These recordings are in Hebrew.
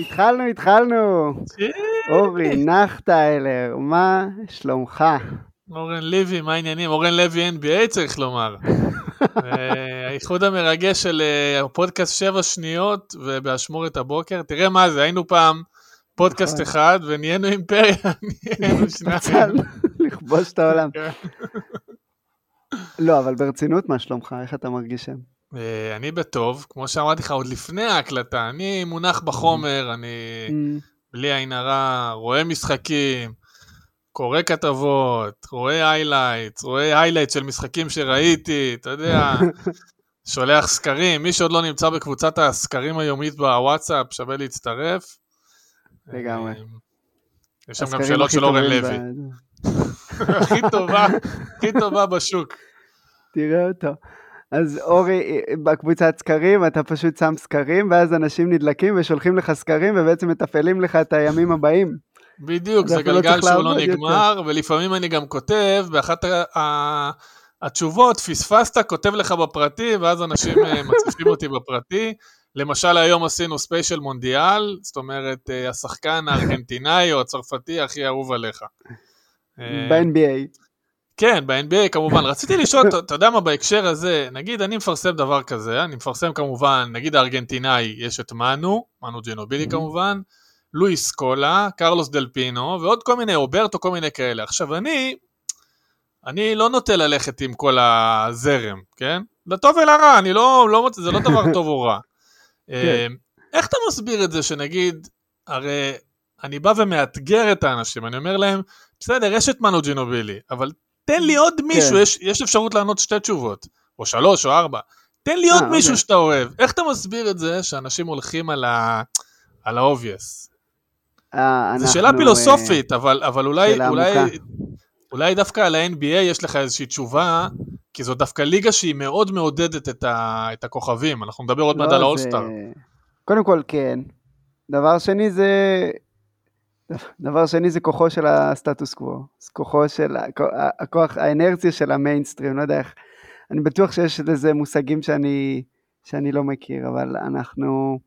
התחלנו, התחלנו. אורי נחטיילר, מה שלומך? אורן לוי, מה העניינים? אורן לוי NBA צריך לומר. האיחוד המרגש של אה, הפודקאסט שבע שניות ובאשמורת הבוקר. תראה מה זה, היינו פעם פודקאסט נכון. אחד ונהיינו אימפריה, נהיינו שניים. לכבוש את העולם. כן. לא, אבל ברצינות, מה שלומך? איך אתה מרגיש שם? אה, אני בטוב, כמו שאמרתי לך עוד לפני ההקלטה, אני מונח בחומר, אני אממ, בלי עין הרע, רואה משחקים, קורא כתבות, רואה highlights, רואה highlights של משחקים שראיתי, אתה יודע, שולח סקרים, מי שעוד לא נמצא בקבוצת הסקרים היומית בוואטסאפ, שווה להצטרף. לגמרי. אה, יש שם גם שאלות של אורן לוי. הכי טובה, הכי טובה בשוק. תראה אותו. אז אורי, בקבוצת סקרים אתה פשוט שם סקרים, ואז אנשים נדלקים ושולחים לך סקרים, ובעצם מתפעלים לך את הימים הבאים. בדיוק, זה לא גלגל צריך שהוא לא לעבוד יותר. נגמר, ולפעמים אני גם כותב, באחת ה- התשובות, פספסת, כותב לך בפרטי, ואז אנשים אה, מציפים אותי בפרטי. למשל, היום עשינו ספיישל מונדיאל, זאת אומרת, אה, השחקן הארגנטינאי או הצרפתי הכי אהוב עליך. אה, ב-NBA. כן, ב-NBA כמובן. רציתי לשאול, אתה- יודע מה, בהקשר הזה, נגיד אני מפרסם דבר כזה, אני מפרסם כמובן, נגיד הארגנטינאי, יש את מנו, מנו ג'נובילי Mhm. כמובן, לואיס קולה, קרלוס דל פינו, ועוד כל מיני, רוברטו, כל מיני כאלה. עכשיו אני, אני לא נוטה ללכת עם כל הזרם, כן? לטוב ולרע, אני לא, לא זה לא דבר טוב או רע. אה, איך אתה מסביר את זה שנגיד, הרי אני בא ומאתגר את האנשים, אני אומר להם, בסדר, יש את מנו ג'ינובילי, אבל תן לי עוד מישהו, יש, יש אפשרות לענות שתי תשובות, או שלוש או ארבע. תן לי עוד אה, מישהו אוקיי. שאתה אוהב. איך אתה מסביר את זה שאנשים הולכים על ה... על ה obvious? אה, זו שאלה פילוסופית, אבל, אבל אולי, אולי, עמוקה. אולי דווקא על ה-NBA יש לך איזושהי תשובה, כי זו דווקא ליגה שהיא מאוד מעודדת את, ה, את הכוכבים. אנחנו נדבר עוד לא, מעט על האולסטאר. קודם כל, כן. דבר שני זה... דבר שני זה כוחו של הסטטוס קוו. כוחו של... הכ- הכוח, האנרציה של המיינסטרים, לא יודע איך... אני בטוח שיש לזה מושגים שאני, שאני לא מכיר, אבל אנחנו...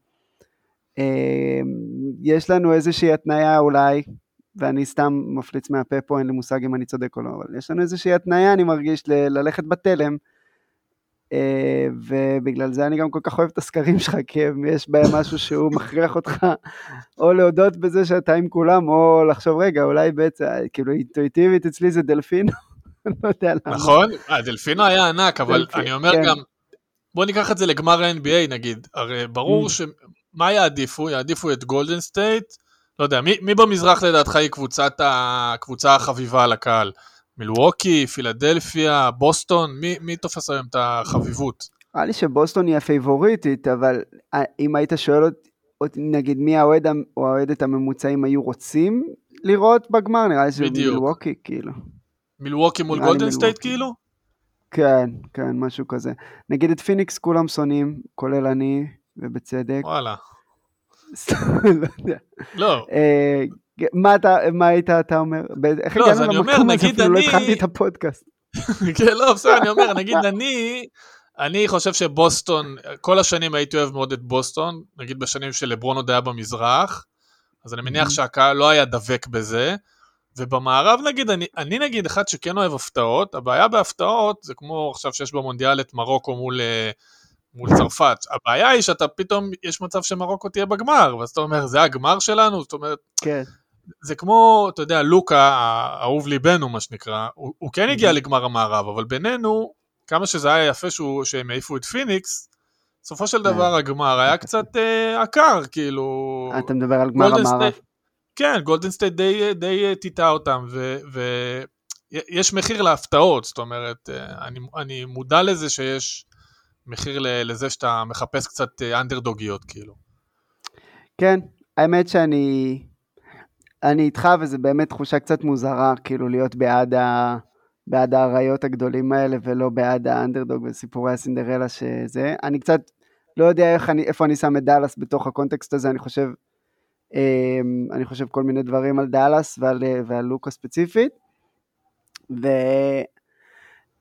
אה, יש לנו איזושהי התניה אולי, ואני סתם מפליץ מהפה פה, אין לי מושג אם אני צודק או לא, אבל יש לנו איזושהי התניה, אני מרגיש, ל- ללכת בתלם, ובגלל זה אני גם כל כך אוהב את הסקרים שלך, כי יש בהם משהו שהוא מכריח אותך או להודות בזה שאתה עם כולם, או לחשוב, רגע, אולי בעצם, כאילו אינטואיטיבית אצלי זה דלפינו, לא יודע למה. נכון? אה, דלפינו היה ענק, אבל אני אומר כן. גם, בוא ניקח את זה לגמר ה-NBA נגיד, הרי ברור Mm. ש... מה יעדיפו? יעדיפו את גולדן סטייט? לא יודע, מי, מי במזרח לדעתך היא קבוצת ה... הקבוצה החביבה על הקהל? מילווקי, פילדלפיה, בוסטון? מי, מי תופס היום את החביבות? נראה לי שבוסטון היא הפייבוריטית, אבל אה, אם היית שואל אותי, נגיד, מי האוהד או האוהדת הממוצעים היו רוצים לראות בגמר, נראה לי שזה. מילווקי, כאילו. מילווקי מול גולדן סטייט. כאילו? כן, כן, משהו כזה. נגיד את פיניקס כולם שונאים, כולל אני, ובצדק. וואלה. לא יודע. לא, אה, מה אתה, מה היית אתה אומר? איך לא, הגענו למקום הזה? אפילו לא אני- התחלתי את הפודקאסט. כן, לא, בסדר, אני אומר, נגיד אני, אני חושב שבוסטון, כל השנים הייתי אוהב מאוד את בוסטון, נגיד בשנים שלברון עוד היה במזרח, אז אני מניח Mhm. שהקהל לא היה דבק בזה, ובמערב נגיד, אני, אני נגיד אחד שכן אוהב הפתעות, הבעיה בהפתעות זה כמו עכשיו שיש במונדיאל את מרוקו מול, אה, מול צרפת, הבעיה היא שאתה פתאום, יש מצב שמרוקו תהיה בגמר, ואז אתה אומר, זה הגמר שלנו? זאת אומרת, כן, זה כמו, אתה יודע, לוקה, האהוב ליבנו, מה שנקרא, הוא, הוא כן הגיע לגמר המערב, אבל בינינו, כמה שזה היה יפה שהוא, שהם העיפו את פיניקס, בסופו של דבר הגמר היה קצת אה, עקר, כאילו... אתה מדבר על גמר המערב. סטייט- כן, גולדן סטייט די, די אה, טיאטאה אותם, ויש מחיר להפתעות, זאת אומרת, אה, אני, אני מודע לזה שיש מחיר לזה שאתה מחפש קצת אה, אנדרדוגיות, כאילו. כן, האמת שאני אני איתך, וזה באמת תחושה קצת מוזרה, כאילו להיות בעד, ה, בעד האריות הגדולים האלה, ולא בעד האנדרדוג וסיפורי הסינדרלה שזה. אני קצת לא יודע איך אני, איפה אני שם את דאלאס בתוך הקונטקסט הזה, אני חושב, אמ, אני חושב כל מיני דברים על דאלאס ועל, ועל לוקה ספציפית. ו...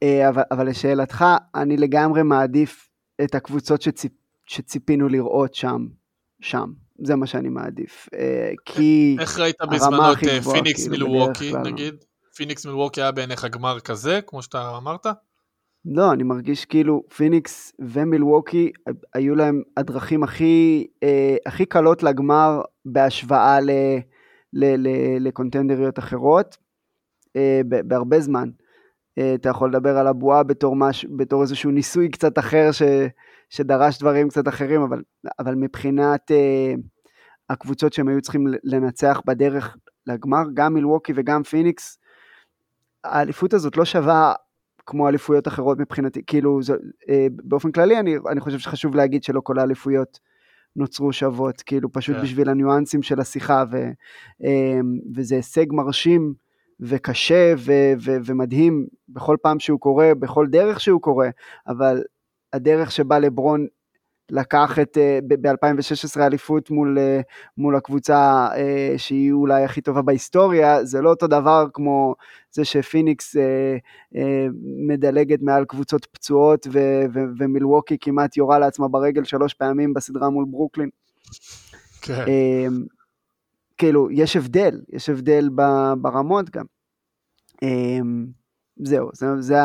אה, אבל, אבל לשאלתך, אני לגמרי מעדיף את הקבוצות שציפ, שציפינו לראות שם, שם. זה מה שאני מעדיף. כי איך ראית בזמנו את פיניקס כאילו, מילווקי, נגיד? פיניקס מילווקי היה בעיניך גמר כזה, כמו שאתה אמרת? לא, אני מרגיש כאילו פיניקס ומילווקי היו להם הדרכים הכי, אה, הכי קלות לגמר בהשוואה ל, ל, ל, לקונטנדריות אחרות אה, בהרבה זמן. אה, אתה יכול לדבר על הבועה בתור, מש, בתור איזשהו ניסוי קצת אחר ש, שדרש דברים קצת אחרים, אבל, אבל מבחינת אה, הקבוצות שהם היו צריכים לנצח בדרך לגמר, גם מילווקי וגם פיניקס, האליפות הזאת לא שווה כמו אליפויות אחרות מבחינתי, כאילו זה, אה, באופן כללי אני, אני חושב שחשוב להגיד שלא כל האליפויות נוצרו שוות, כאילו פשוט yeah. כן. בשביל הניואנסים של השיחה, ו, אה, וזה הישג מרשים וקשה ו, ו, ומדהים בכל פעם שהוא קורה, בכל דרך שהוא קורה, אבל הדרך שבה לברון לקח את, אה, ב-2016 אליפות מול, אה, מול הקבוצה אה, שהיא אולי הכי טובה בהיסטוריה, זה לא אותו דבר כמו זה שפיניקס מדלגת מעל קבוצות פצועות ו- ו- ומילווקי כמעט יורה לעצמה ברגל שלוש פעמים בסדרה מול ברוקלין. כן. כאילו, יש הבדל, יש הבדל ברמות גם. זהו, זה, זה,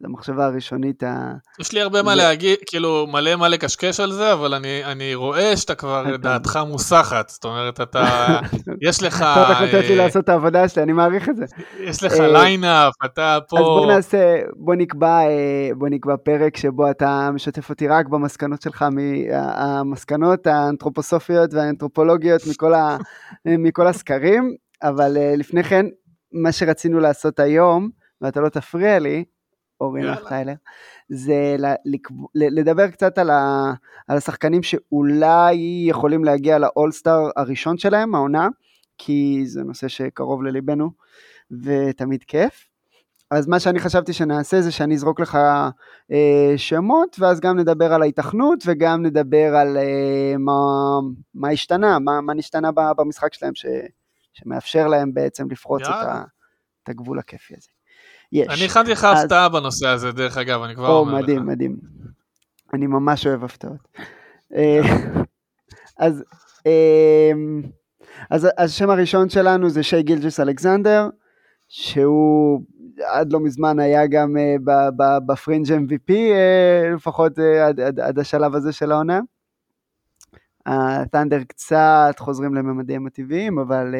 זו המחשבה הראשונית ה... יש לי הרבה מה להגיד, כאילו מלא מה לקשקש על זה, אבל אני, אני רואה שאתה כבר דעתך מוסחת, זאת אומרת, אתה, יש לך... אתה הולך לתת לי אה, לעשות את העבודה שלי, אני מעריך את זה. יש לך lineup, אה, אתה פה... אז בוא נעשה, בוא נקבע, אה, בוא נקבע פרק שבו אתה משתף אותי רק במסקנות שלך, המסקנות האנתרופוסופיות והאנתרופולוגיות מכל, ה, מכל הסקרים, אבל לפני כן, מה שרצינו לעשות היום, ואתה לא תפריע לי, אורי נחטיילר, זה לדבר קצת על, ה, על השחקנים שאולי יכולים להגיע לאולסטאר הראשון שלהם, העונה, כי זה נושא שקרוב לליבנו ותמיד כיף. אז מה שאני חשבתי שנעשה זה שאני אזרוק לך אה, שמות, ואז גם נדבר על ההיתכנות וגם נדבר על אה, מה, מה השתנה, מה, מה נשתנה במשחק שלהם ש, שמאפשר להם בעצם לפרוץ את, ה, את הגבול הכיפי הזה. יש. אני הכנתי לך אז... הפתעה בנושא הזה, דרך אגב, אני כבר אומר מדהים, לך. מדהים, מדהים. אני ממש אוהב הפתעות. אה, אז, אה, אז השם הראשון שלנו זה שי גילג'ס אלכסנדר, שהוא עד לא מזמן היה גם אה, בפרינג' MVP, לפחות עד, עד, עד השלב הזה של העונה. הטנדר קצת חוזרים לממדיהם הטבעיים, אבל,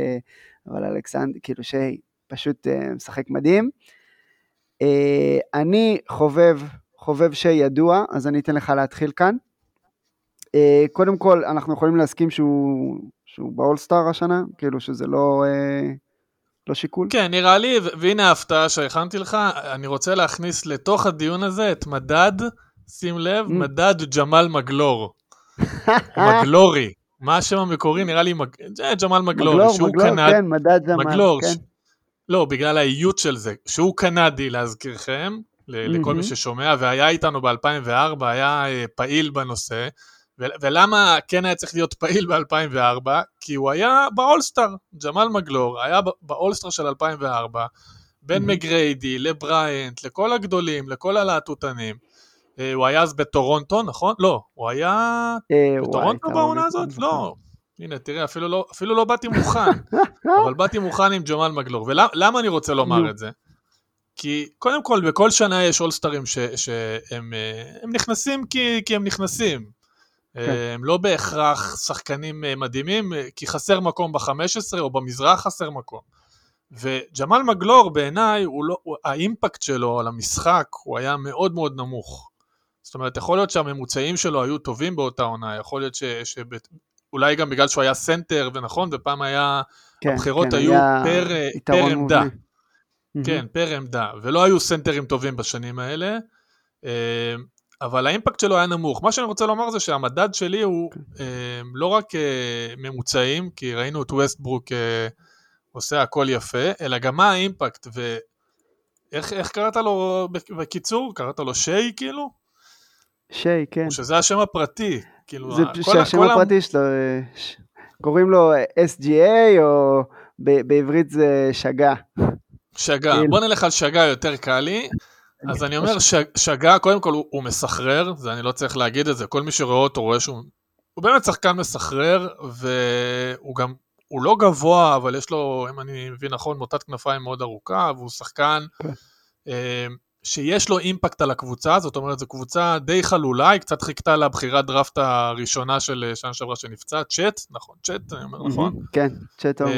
אבל אלכסנדר, כאילו שי פשוט משחק מדהים. אה, אני חובב, חובב שידוע, אז אני אתן לך להתחיל כאן. אה, קודם כל, אנחנו יכולים להסכים שהוא, שהוא באולסטאר השנה, כאילו שזה לא, אה, לא שיקול. כן, נראה לי, והנה ההפתעה שהכנתי לך, אני רוצה להכניס לתוך הדיון הזה את מדד, שים לב, mm. מדד ג'מאל מגלור. מגלורי. מה השם המקורי? נראה לי מג... ג'מאל מגלור. מגלור, מגלור, קנד... כן, מדד ג'מאל. מגלור, כן. לא, בגלל האיות של זה, שהוא קנדי להזכירכם, לכל מי ששומע, והיה איתנו ב-2004, היה אה, פעיל בנושא, ולמה כן היה צריך להיות פעיל ב-2004? כי הוא היה באולסטאר, ג'מאל מגלור, היה באולסטאר של 2004, בין מגריידי לבריינט, לכל הגדולים, לכל הלהטוטנים. אה, הוא היה אז בטורונטו, נכון? לא, הוא היה אה, בטורונטו בעונה הזאת? לא. הנה, תראה, אפילו לא, אפילו לא באתי מוכן, אבל באתי מוכן עם ג'מאל מגלור. ולמה אני רוצה לומר את זה? כי קודם כל, בכל שנה יש אולסטרים שהם אה, נכנסים כי, כי הם נכנסים. כן. הם לא בהכרח שחקנים אה, מדהימים, אה, כי חסר מקום ב-15 או במזרח חסר מקום. וג'מאל מגלור בעיניי, לא, ה impact שלו על המשחק הוא היה מאוד מאוד נמוך. זאת אומרת, יכול להיות שהממוצעים שלו היו טובים באותה עונה, יכול להיות ש, אולי גם בגלל שהוא היה סנטר, ונכון, ופעם היה, כן, הבחירות כן, היו היה פר, פר עמדה. כן, פר עמדה, ולא היו סנטרים טובים בשנים האלה, אה, אבל ה impact שלו היה נמוך. מה שאני רוצה לומר זה שהמדד שלי הוא כן. אה, לא רק אה, ממוצעים, כי ראינו את ווסטברוק עושה הכל יפה, אלא גם מה ה impact, ואיך קראת לו בקיצור? קראת לו שיי כאילו? שיי, כן. שזה השם הפרטי. כאילו, זה שהשם הפרטי שלו, אה, קוראים לו אה, SGA, או בעברית זה שגה. שגה, כאילו. בוא נלך על שגה יותר קל לי. אז אני אומר, שגה, קודם כל הוא מסחרר, זה אני לא צריך להגיד את זה, כל מי שרואה אותו רואה שהוא הוא באמת שחקן מסחרר, והוא גם, הוא לא גבוה, אבל יש לו, אם אני מבין נכון, מוטת כנפיים מאוד ארוכה, והוא שחקן כן. אה, שיש לו אימפקט על הקבוצה, זאת אומרת, זו קבוצה די חלולה, היא קצת חיכתה לבחירת דראפט הראשונה של אה, שנה שעברה שנפצע, צ'אט, נכון, צ'אט, אני אומר נכון? כן, צ'אט אומר.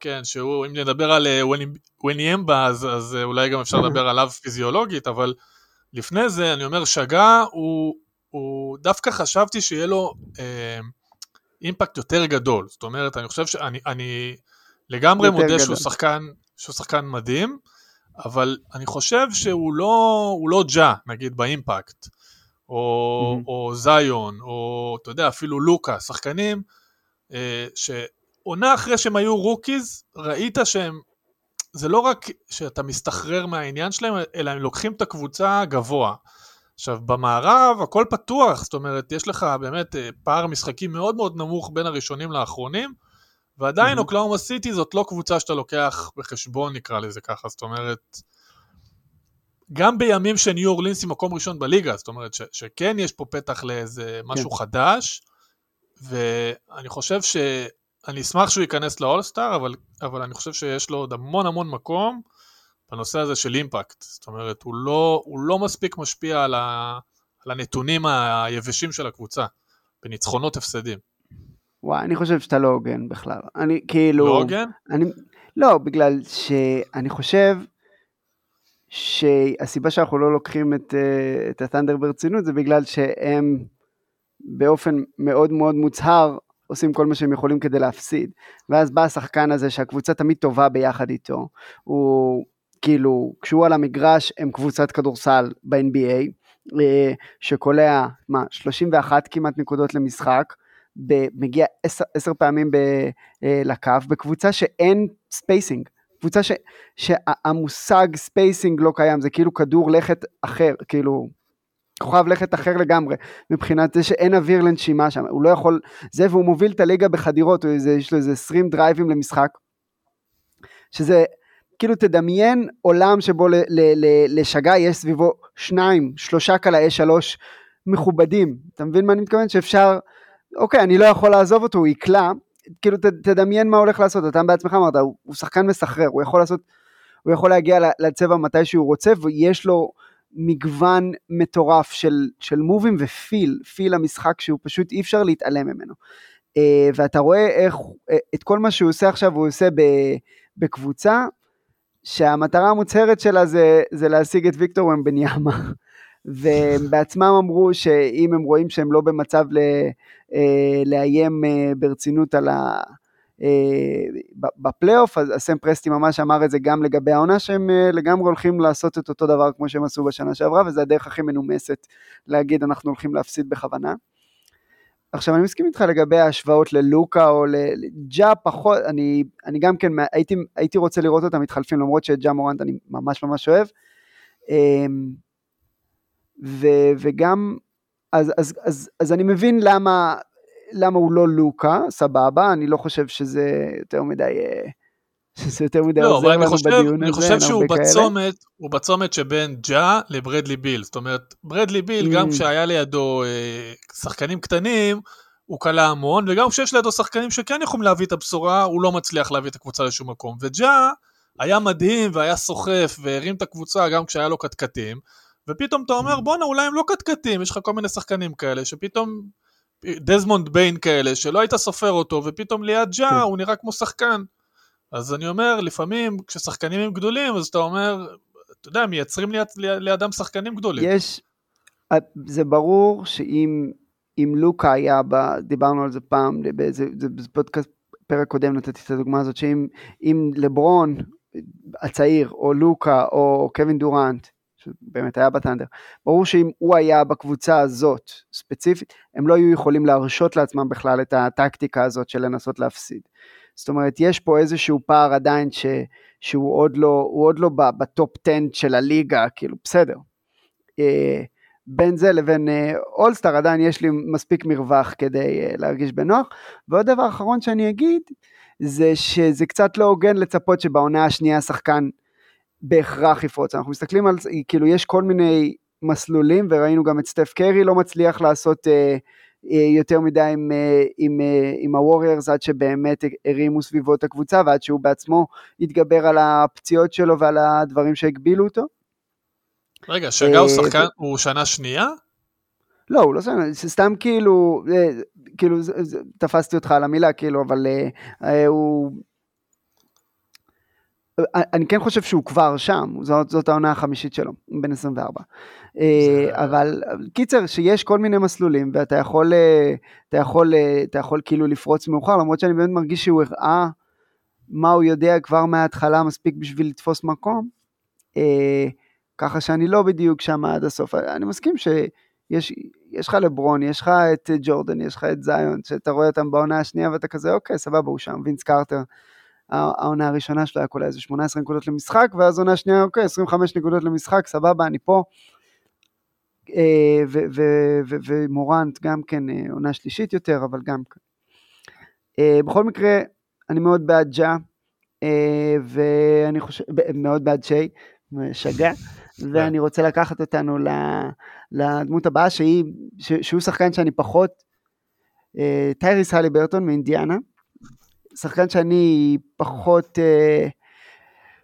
כן, שהוא, אם נדבר על ווניאמבה, אז, אז אולי גם אפשר לדבר עליו פיזיולוגית, אבל לפני זה, אני אומר, שגה, הוא, הוא דווקא חשבתי שיהיה לו אה, אימפקט יותר גדול. זאת אומרת, אני חושב שאני אני לגמרי מודה גדול. שהוא שחקן, שהוא שחקן מדהים, אבל אני חושב שהוא לא, לא ג'ה, נגיד, באימפקט, או, mm-hmm. או זיון, או אתה יודע, אפילו לוקה, שחקנים אה, שעונה אחרי שהם היו rookies, ראית שהם זה לא רק שאתה מסתחרר מהעניין שלהם, אלא הם לוקחים את הקבוצה גבוה. עכשיו, במערב הכל פתוח, זאת אומרת, יש לך באמת אה, פער משחקים מאוד מאוד נמוך בין הראשונים לאחרונים, ועדיין mm-hmm. אוקלהומה סיטי זאת לא קבוצה שאתה לוקח בחשבון, נקרא לזה ככה, זאת אומרת, גם בימים שניו אורלינס היא מקום ראשון בליגה, זאת אומרת ש- שכן יש פה פתח לאיזה משהו כן. חדש, ואני חושב ש... אני אשמח שהוא ייכנס לאולסטאר, אבל, אבל אני חושב שיש לו עוד המון המון מקום בנושא הזה של אימפקט. זאת אומרת, הוא לא, הוא לא מספיק משפיע על, ה, על הנתונים היבשים של הקבוצה, בניצחונות הפסדים. וואי, אני חושב שאתה לא הוגן בכלל. אני כאילו... לא הוגן? אני, לא, בגלל שאני חושב שהסיבה שאנחנו לא לוקחים את, אה, את התנדר ברצינות זה בגלל שהם באופן מאוד מאוד מוצהר עושים כל מה שהם יכולים כדי להפסיד. ואז בא השחקן הזה שהקבוצה תמיד טובה ביחד איתו. הוא כאילו, כשהוא על המגרש הם קבוצת כדורסל ב-NBA, אה, שקולע, מה, 31 כמעט נקודות למשחק, מגיע 10, 10 פעמים ב, אה, לקו, בקבוצה שאין spacing. קבוצה ש, שהמושג spacing לא קיים, זה כאילו כדור לכת אחר, כאילו כוכב לכת אחר לגמרי, מבחינת זה שאין אוויר לנשימה שם, הוא לא יכול, זה והוא מוביל את הליגה בחדירות, איזה, יש לו איזה 20 דרייבים למשחק, שזה, כאילו תדמיין עולם שבו ל, ל, ל, לשגה יש סביבו שניים, שלושה קלעי שלוש מכובדים, אתה מבין מה אני מתכוון? שאפשר, אוקיי, אני לא יכול לעזוב אותו, הוא יקלע, כאילו ת, תדמיין מה הולך לעשות, אתה בעצמך אמרת, הוא, הוא שחקן מסחרר, הוא יכול לעשות, הוא יכול להגיע לצבע מתי שהוא רוצה, ויש לו, מגוון מטורף של, של מובים ופיל, פיל המשחק שהוא פשוט אי אפשר להתעלם ממנו. Uh, ואתה רואה איך, uh, את כל מה שהוא עושה עכשיו הוא עושה ב, בקבוצה, שהמטרה המוצהרת שלה זה, זה להשיג את ויקטור ומבניאמה. והם בעצמם אמרו שאם הם רואים שהם לא במצב ל, uh, לאיים uh, ברצינות על ה... אה, בפלייאוף, אז סם פרסטי ממש אמר את זה גם לגבי העונה, שהם אה, לגמרי הולכים לעשות את אותו דבר כמו שהם עשו בשנה שעברה, וזה הדרך הכי מנומסת להגיד אנחנו הולכים להפסיד בכוונה. עכשיו אני מסכים איתך לגבי ההשוואות ללוקה או לג'ה פחות, אני, אני גם כן הייתי, הייתי רוצה לראות אותם מתחלפים למרות שג'ה מורנט אני ממש ממש אוהב. ו, וגם, אז, אז, אז, אז אני מבין למה למה הוא לא לוקה, סבבה, אני לא חושב שזה יותר מדי... אה, שזה יותר מדי לא, עוזר לנו חושב, בדיון הזה, אני חושב שהוא בצומת, הוא בצומת שבין ג'ה לברדלי ביל, זאת אומרת, ברדלי ביל, mm. גם כשהיה לידו אה, שחקנים קטנים, הוא קלע המון, וגם כשיש לידו שחקנים שכן יכולים להביא את הבשורה, הוא לא מצליח להביא את הקבוצה לשום מקום. וג'ה היה מדהים והיה סוחף והרים את הקבוצה גם כשהיה לו קטקטים, ופתאום אתה אומר, בואנה, אולי הם לא קטקטים, יש לך כל מיני שחקנים כאלה, שפתאום דזמונד ביין כאלה, שלא היית סופר אותו, ופתאום ליד ג'ה כן. הוא נראה כמו שחקן. אז אני אומר, לפעמים כששחקנים הם גדולים, אז אתה אומר, אתה יודע, מייצרים ליד, לידם שחקנים גדולים. יש, זה ברור שאם אם לוקה היה, ב, דיברנו על זה פעם, באיזה פודקאסט, פרק קודם נתתי את הדוגמה הזאת, שאם לברון הצעיר, או לוקה, או קווין דורנט, שבאמת היה בת'אנדר, ברור שאם הוא היה בקבוצה הזאת ספציפית, הם לא היו יכולים להרשות לעצמם בכלל את הטקטיקה הזאת של לנסות להפסיד. זאת אומרת, יש פה איזשהו פער עדיין ש, שהוא עוד לא, עוד לא בטופ 10 של הליגה, כאילו, בסדר. אה, בין זה לבין אולסטאר uh, עדיין יש לי מספיק מרווח כדי uh, להרגיש בנוח. ועוד דבר אחרון שאני אגיד, זה שזה קצת לא הוגן לצפות שבעונה השנייה שחקן בהכרח יפרוץ. אנחנו מסתכלים על, כאילו יש כל מיני מסלולים, וראינו גם את סטף קרי לא מצליח לעשות, אה, יותר מדי עם, עם, עם הווריירס עד שבאמת הרימו סביבו את הקבוצה ועד שהוא בעצמו התגבר על הפציעות שלו ועל הדברים שהגבילו אותו. רגע, שגה הוא שחקן, הוא שנה שנייה? לא, הוא לא שחקן, סתם כאילו, כאילו, תפסתי אותך על המילה, כאילו, אבל הוא... אני כן חושב שהוא כבר שם, זאת, זאת העונה החמישית שלו, בן 24. זה... אבל קיצר, שיש כל מיני מסלולים, ואתה יכול, אתה יכול, אתה יכול כאילו לפרוץ מאוחר, למרות שאני באמת מרגיש שהוא הראה מה הוא יודע כבר מההתחלה מספיק בשביל לתפוס מקום, ככה שאני לא בדיוק שם עד הסוף. אני מסכים שיש יש לך לברון, יש לך את ג'ורדן, יש לך את זיון, שאתה רואה אותם בעונה השנייה ואתה כזה, אוקיי, סבבה, הוא שם, וינס קרטר. העונה הראשונה שלו היה כולה איזה 18 נקודות למשחק, ואז עונה שנייה, אוקיי, 25 נקודות למשחק, סבבה, אני פה. אה, ומורנט גם כן אה, עונה שלישית יותר, אבל גם כן. אה, בכל מקרה, אני מאוד בעד ג'ה, ואני חושב, מאוד בעד שי, שגה, ואני רוצה לקחת אותנו לדמות הבאה, שהיא, שהוא שחקן שאני פחות, טייריס הלי ברטון מאינדיאנה, שחקן שאני פחות,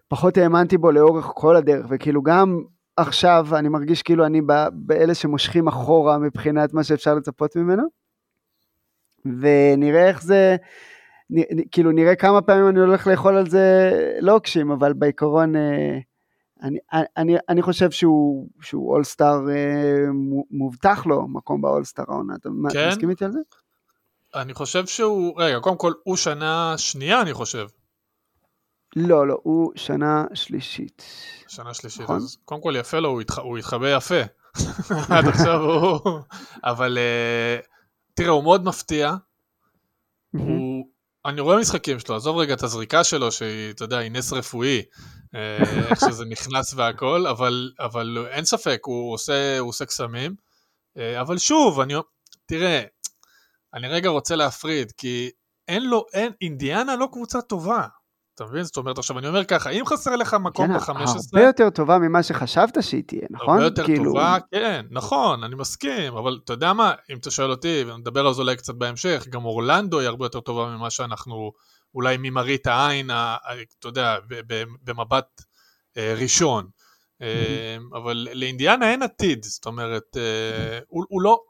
פחות האמנתי בו לאורך כל הדרך, וכאילו גם עכשיו אני מרגיש כאילו אני באלה שמושכים אחורה מבחינת מה שאפשר לצפות ממנו. ונראה איך זה, כאילו נראה כמה פעמים אני הולך לאכול על זה לוקשים, אבל בעיקרון אה, אני, אני, אני חושב שהוא, שהוא אולסטאר אה, מובטח לו מקום באולסטאר העונה, אתה כן? מסכים איתי על זה? אני חושב שהוא, רגע, קודם כל הוא שנה שנייה אני חושב. לא, לא, הוא שנה שלישית. שנה שלישית, נכון? אז קודם כל יפה לו, הוא, התח... הוא התחבא יפה. עד עכשיו הוא... אבל uh, תראה, הוא מאוד מפתיע. הוא... אני רואה משחקים שלו, עזוב רגע את הזריקה שלו, שהיא, אתה יודע, היא נס רפואי, אה, איך שזה נכנס והכל, אבל, אבל אין ספק, הוא עושה, הוא עושה קסמים. אה, אבל שוב, אני, תראה, אני רגע רוצה להפריד, כי אין לו, אין, אינדיאנה לא קבוצה טובה. אתה מבין? זאת אומרת, עכשיו אני אומר ככה, אם חסר לך מקום כן, ב-15... הרבה יותר טובה ממה שחשבת שהיא תהיה, נכון? הרבה יותר כאילו... טובה, כן, נכון, אני מסכים, אבל אתה יודע מה, אם אתה שואל אותי, ונדבר על זה אולי קצת בהמשך, גם אורלנדו היא הרבה יותר טובה ממה שאנחנו, אולי ממראית העין, אתה יודע, במבט אה, ראשון. אה, אבל לאינדיאנה אין עתיד, זאת אומרת, אה, הוא, הוא לא,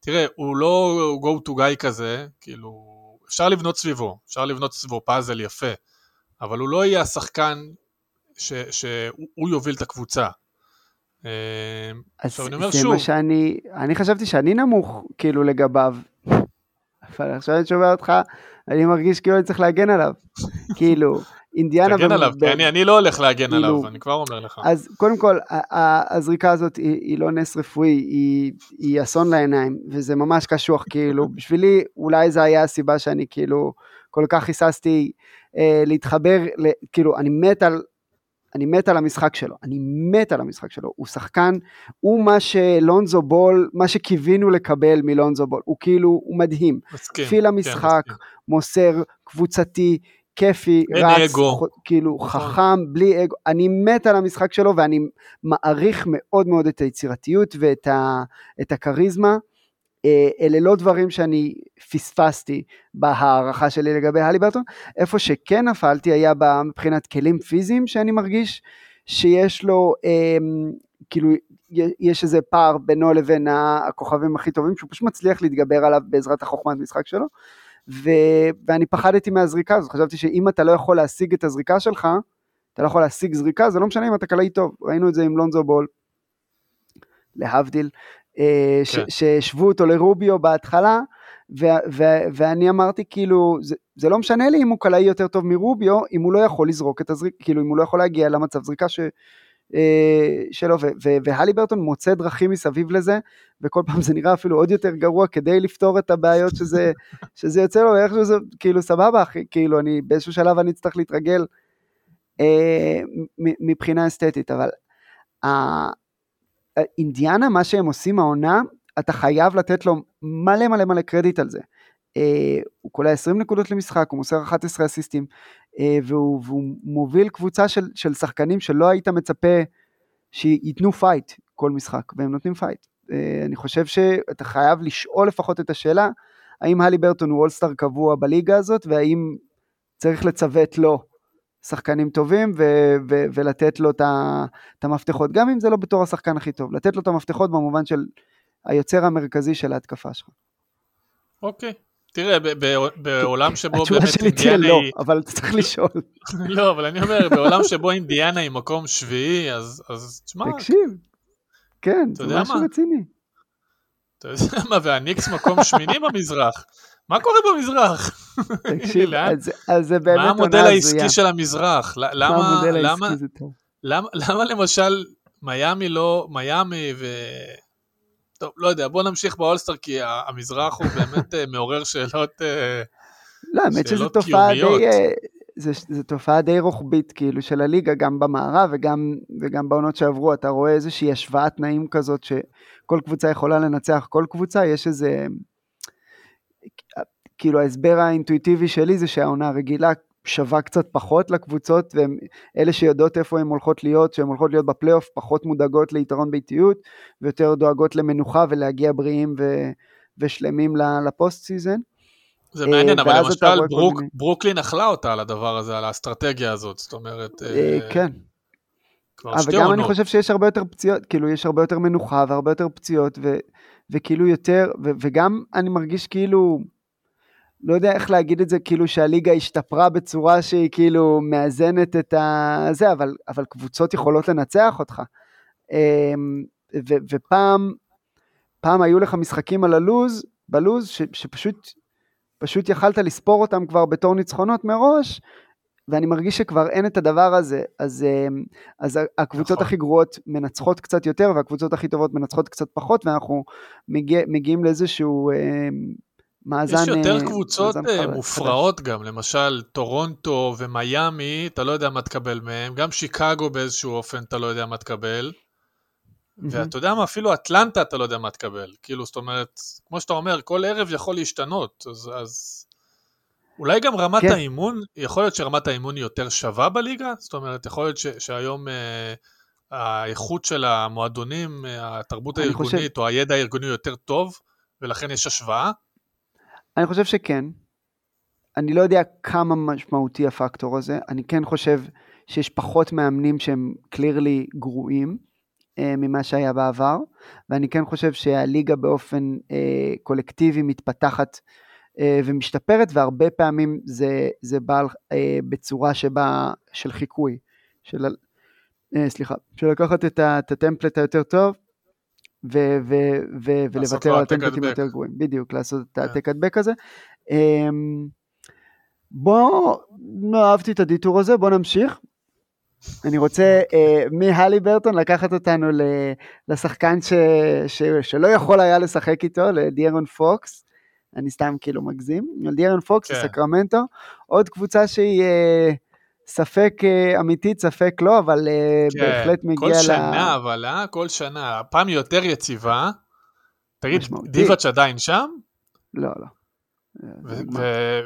תראה, הוא לא go to guy כזה, כאילו, אפשר לבנות סביבו, אפשר לבנות סביבו פאזל יפה. אבל הוא לא יהיה השחקן שהוא יוביל את הקבוצה. אז עכשיו אני אומר זה שוב... מה שאני, אני חשבתי שאני נמוך כאילו לגביו, אבל עכשיו אני שומע אותך, אני מרגיש כאילו אני צריך להגן עליו. כאילו, אינדיאנה... תגן עליו, כי אני, אני לא הולך להגן כאילו, עליו, אני כבר אומר לך. אז קודם כל, הזריקה הזאת היא, היא לא נס רפואי, היא, היא אסון לעיניים, וזה ממש קשוח, כאילו, בשבילי אולי זה היה הסיבה שאני כאילו כל כך היססתי אה, להתחבר, כאילו, אני מת על... אני מת על המשחק שלו, אני מת על המשחק שלו, הוא שחקן, הוא מה שלונזו בול, מה שקיווינו לקבל מלונזו בול, הוא כאילו, הוא מדהים. מסכים. פיל כן, המשחק, כן, מוסר, קבוצתי, כיפי, רץ, אגו. כאילו נכון. חכם, בלי אגו, אני מת על המשחק שלו ואני מעריך מאוד מאוד את היצירתיות ואת ה, הכריזמה. אה, אלה לא דברים שאני פספסתי בהערכה שלי לגבי הליברטון, איפה שכן נפלתי היה מבחינת כלים פיזיים שאני מרגיש שיש לו, אה, כאילו יש איזה פער בינו לבין הכוכבים הכי טובים שהוא פשוט מצליח להתגבר עליו בעזרת החוכמת משחק שלו ו, ואני פחדתי מהזריקה הזאת, חשבתי שאם אתה לא יכול להשיג את הזריקה שלך, אתה לא יכול להשיג זריקה, זה לא משנה אם אתה קלעי טוב, ראינו את זה עם לונזו בול, להבדיל, אה, כן. שהשוו אותו לרוביו בהתחלה, ו- ו- ואני אמרתי כאילו, זה, זה לא משנה לי אם הוא קלעי יותר טוב מרוביו, אם הוא לא יכול לזרוק את הזריק, כאילו אם הוא לא יכול להגיע למצב זריקה ש, שלו, והלי ברטון מוצא דרכים מסביב לזה, וכל פעם זה נראה אפילו עוד יותר גרוע כדי לפתור את הבעיות שזה, שזה יוצא לו, ואיכשהו זה כאילו סבבה כאילו אני באיזשהו שלב אני אצטרך להתרגל אה, מבחינה אסתטית, אבל אינדיאנה, מה שהם עושים העונה, אתה חייב לתת לו מלא מלא מלא קרדיט על זה. Uh, הוא קולע 20 נקודות למשחק, הוא מוסר 11 אסיסטים, והוא, והוא מוביל קבוצה של, של שחקנים שלא היית מצפה שייתנו fight כל משחק, והם נותנים fight. אה, אני חושב שאתה חייב לשאול לפחות את השאלה, האם הליברטון הוא אולסטאר קבוע בליגה הזאת, והאם צריך לצוות לו שחקנים טובים ו- ו- ולתת לו את המפתחות, גם אם זה לא בתור השחקן הכי טוב, לתת לו את המפתחות במובן של היוצר המרכזי של ההתקפה שלך. אוקיי. תראה, בעולם שבו באמת אינדיאנה היא... התשובה שלי תהיה לא, אבל אתה צריך לשאול. לא, אבל אני אומר, בעולם שבו אינדיאנה היא מקום שביעי, אז תשמע... תקשיב, כן, זה משהו רציני. אתה יודע מה, והניקס מקום שמיני במזרח. מה קורה במזרח? תקשיב, אז זה באמת מה המודל העסקי של המזרח? למה, למה, למה, למה למשל מיאמי לא, מיאמי ו... טוב, לא יודע, בוא נמשיך באולסטר, כי המזרח הוא באמת אה, מעורר שאלות אה, לא, האמת שזו תופעה די... אה, זו תופעה די רוחבית כאילו של הליגה, גם במערב וגם, וגם בעונות שעברו, אתה רואה איזושהי השוואת תנאים כזאת שכל קבוצה יכולה לנצח כל קבוצה, יש איזה... כאילו ההסבר האינטואיטיבי שלי זה שהעונה הרגילה שווה קצת פחות לקבוצות, ואלה שיודעות איפה הן הולכות להיות, שהן הולכות להיות בפלייאוף, פחות מודאגות ליתרון ביתיות, ויותר דואגות למנוחה ולהגיע בריאים ו, ושלמים ל post season. זה מעניין, אבל למשל ברוק, ברוקלין אכלה אותה על הדבר הזה, על האסטרטגיה הזאת, זאת אומרת... אה, כן. אבל גם אני חושב שיש הרבה יותר פציעות, כאילו יש הרבה יותר מנוחה והרבה יותר פציעות, ו, וכאילו יותר, ו, וגם אני מרגיש כאילו... לא יודע איך להגיד את זה, כאילו שהליגה השתפרה בצורה שהיא כאילו מאזנת את ה... זה, אבל, אבל קבוצות יכולות לנצח אותך. אמ, ו, ופעם, פעם היו לך משחקים על הלוז, בלוז, ש, שפשוט פשוט יכלת לספור אותם כבר בתור ניצחונות מראש, ואני מרגיש שכבר אין את הדבר הזה, אז, אמ, אז הקבוצות נכון. הכי גרועות מנצחות קצת יותר, והקבוצות הכי טובות מנצחות קצת פחות, ואנחנו מגיע, מגיעים לאיזשהו אמ, מאזן... יש יותר אה, קבוצות אה, מופרעות גם, למשל טורונטו ומיאמי, אתה לא יודע מה תקבל מהם, גם שיקגו באיזשהו אופן אתה לא יודע מה תקבל. ואתה יודע מה, אפילו אטלנטה אתה לא יודע מה תקבל. כאילו, זאת אומרת, כמו שאתה אומר, כל ערב יכול להשתנות, אז... אז... אולי גם רמת כן. האימון, יכול להיות שרמת האימון היא יותר שווה בליגה? זאת אומרת, יכול להיות ש, שהיום אה, האיכות של המועדונים, אה, התרבות הארגונית חושב... או הידע הארגוני יותר טוב, ולכן יש השוואה? אני חושב שכן. אני לא יודע כמה משמעותי הפקטור הזה, אני כן חושב שיש פחות מאמנים שהם קלירלי גרועים אה, ממה שהיה בעבר, ואני כן חושב שהליגה באופן אה, קולקטיבי מתפתחת אה, ומשתפרת, והרבה פעמים זה, זה בא אה, בצורה שבה, של חיקוי, של, אה, סליחה, של לקחת את, את הטמפלט היותר טוב, ו- ו- ו- ולוותר על הטמפלטים יותר גרועים, בדיוק, לעשות את כן. העתק הדבק הזה. אמ, בוא, לא אהבתי את הדיטור הזה, בוא נמשיך. אני רוצה uh, מהלי ברטון לקחת אותנו לשחקן ש, ש, שלא יכול היה לשחק איתו, לדיירון פוקס. אני סתם כאילו מגזים. דיירון פוקס, כן. סקרמנטו, עוד קבוצה שהיא uh, ספק uh, אמיתית, ספק לא, אבל uh, כן. בהחלט מגיע ל... כל שנה, אבל, אה? כל שנה. הפעם יותר יציבה. תגיד, דיבאץ' עדיין שם? לא, לא.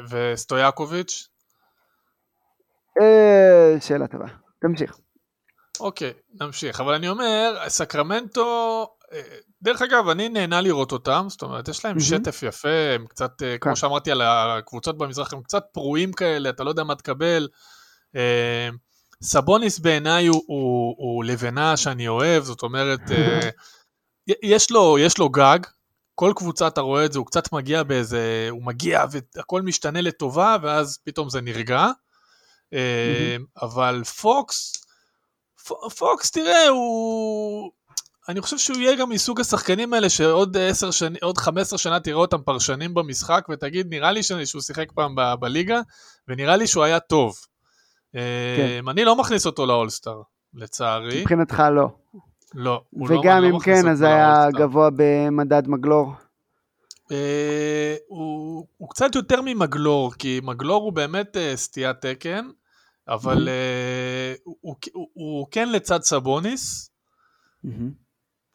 וסטויאקוביץ'? שאלה טובה. תמשיך. אוקיי, נמשיך. אבל אני אומר, סקרמנטו, אה, דרך אגב, אני נהנה לראות אותם, זאת אומרת, יש להם mm-hmm. שטף יפה, הם קצת, כן. כמו שאמרתי על הקבוצות במזרח, הם קצת פרועים כאלה, אתה לא יודע מה תקבל. אה, סבוניס בעיניי הוא, הוא, הוא לבנה שאני אוהב, זאת אומרת, יש לו, יש לו גג, כל קבוצה אתה רואה את זה, הוא קצת מגיע באיזה, הוא מגיע והכל משתנה לטובה, ואז פתאום זה נרגע. Mm-hmm. אבל פוקס, פוקס, תראה, הוא... אני חושב שהוא יהיה גם מסוג השחקנים האלה שעוד 10 שנים, עוד 15 שנה תראה אותם פרשנים במשחק ותגיד, נראה לי שהוא שיחק פעם ב- בליגה, ונראה לי שהוא היה טוב. כן. אמ, אני לא מכניס אותו לאולסטאר, לצערי. מבחינתך לא. לא, הוא לא, וגם לא, אם כן, אז היה גבוה במדד מגלור. אה, הוא, הוא קצת יותר ממגלור, כי מגלור הוא באמת אה, סטיית תקן, אבל uh, הוא, הוא, הוא, הוא כן לצד סבוניס.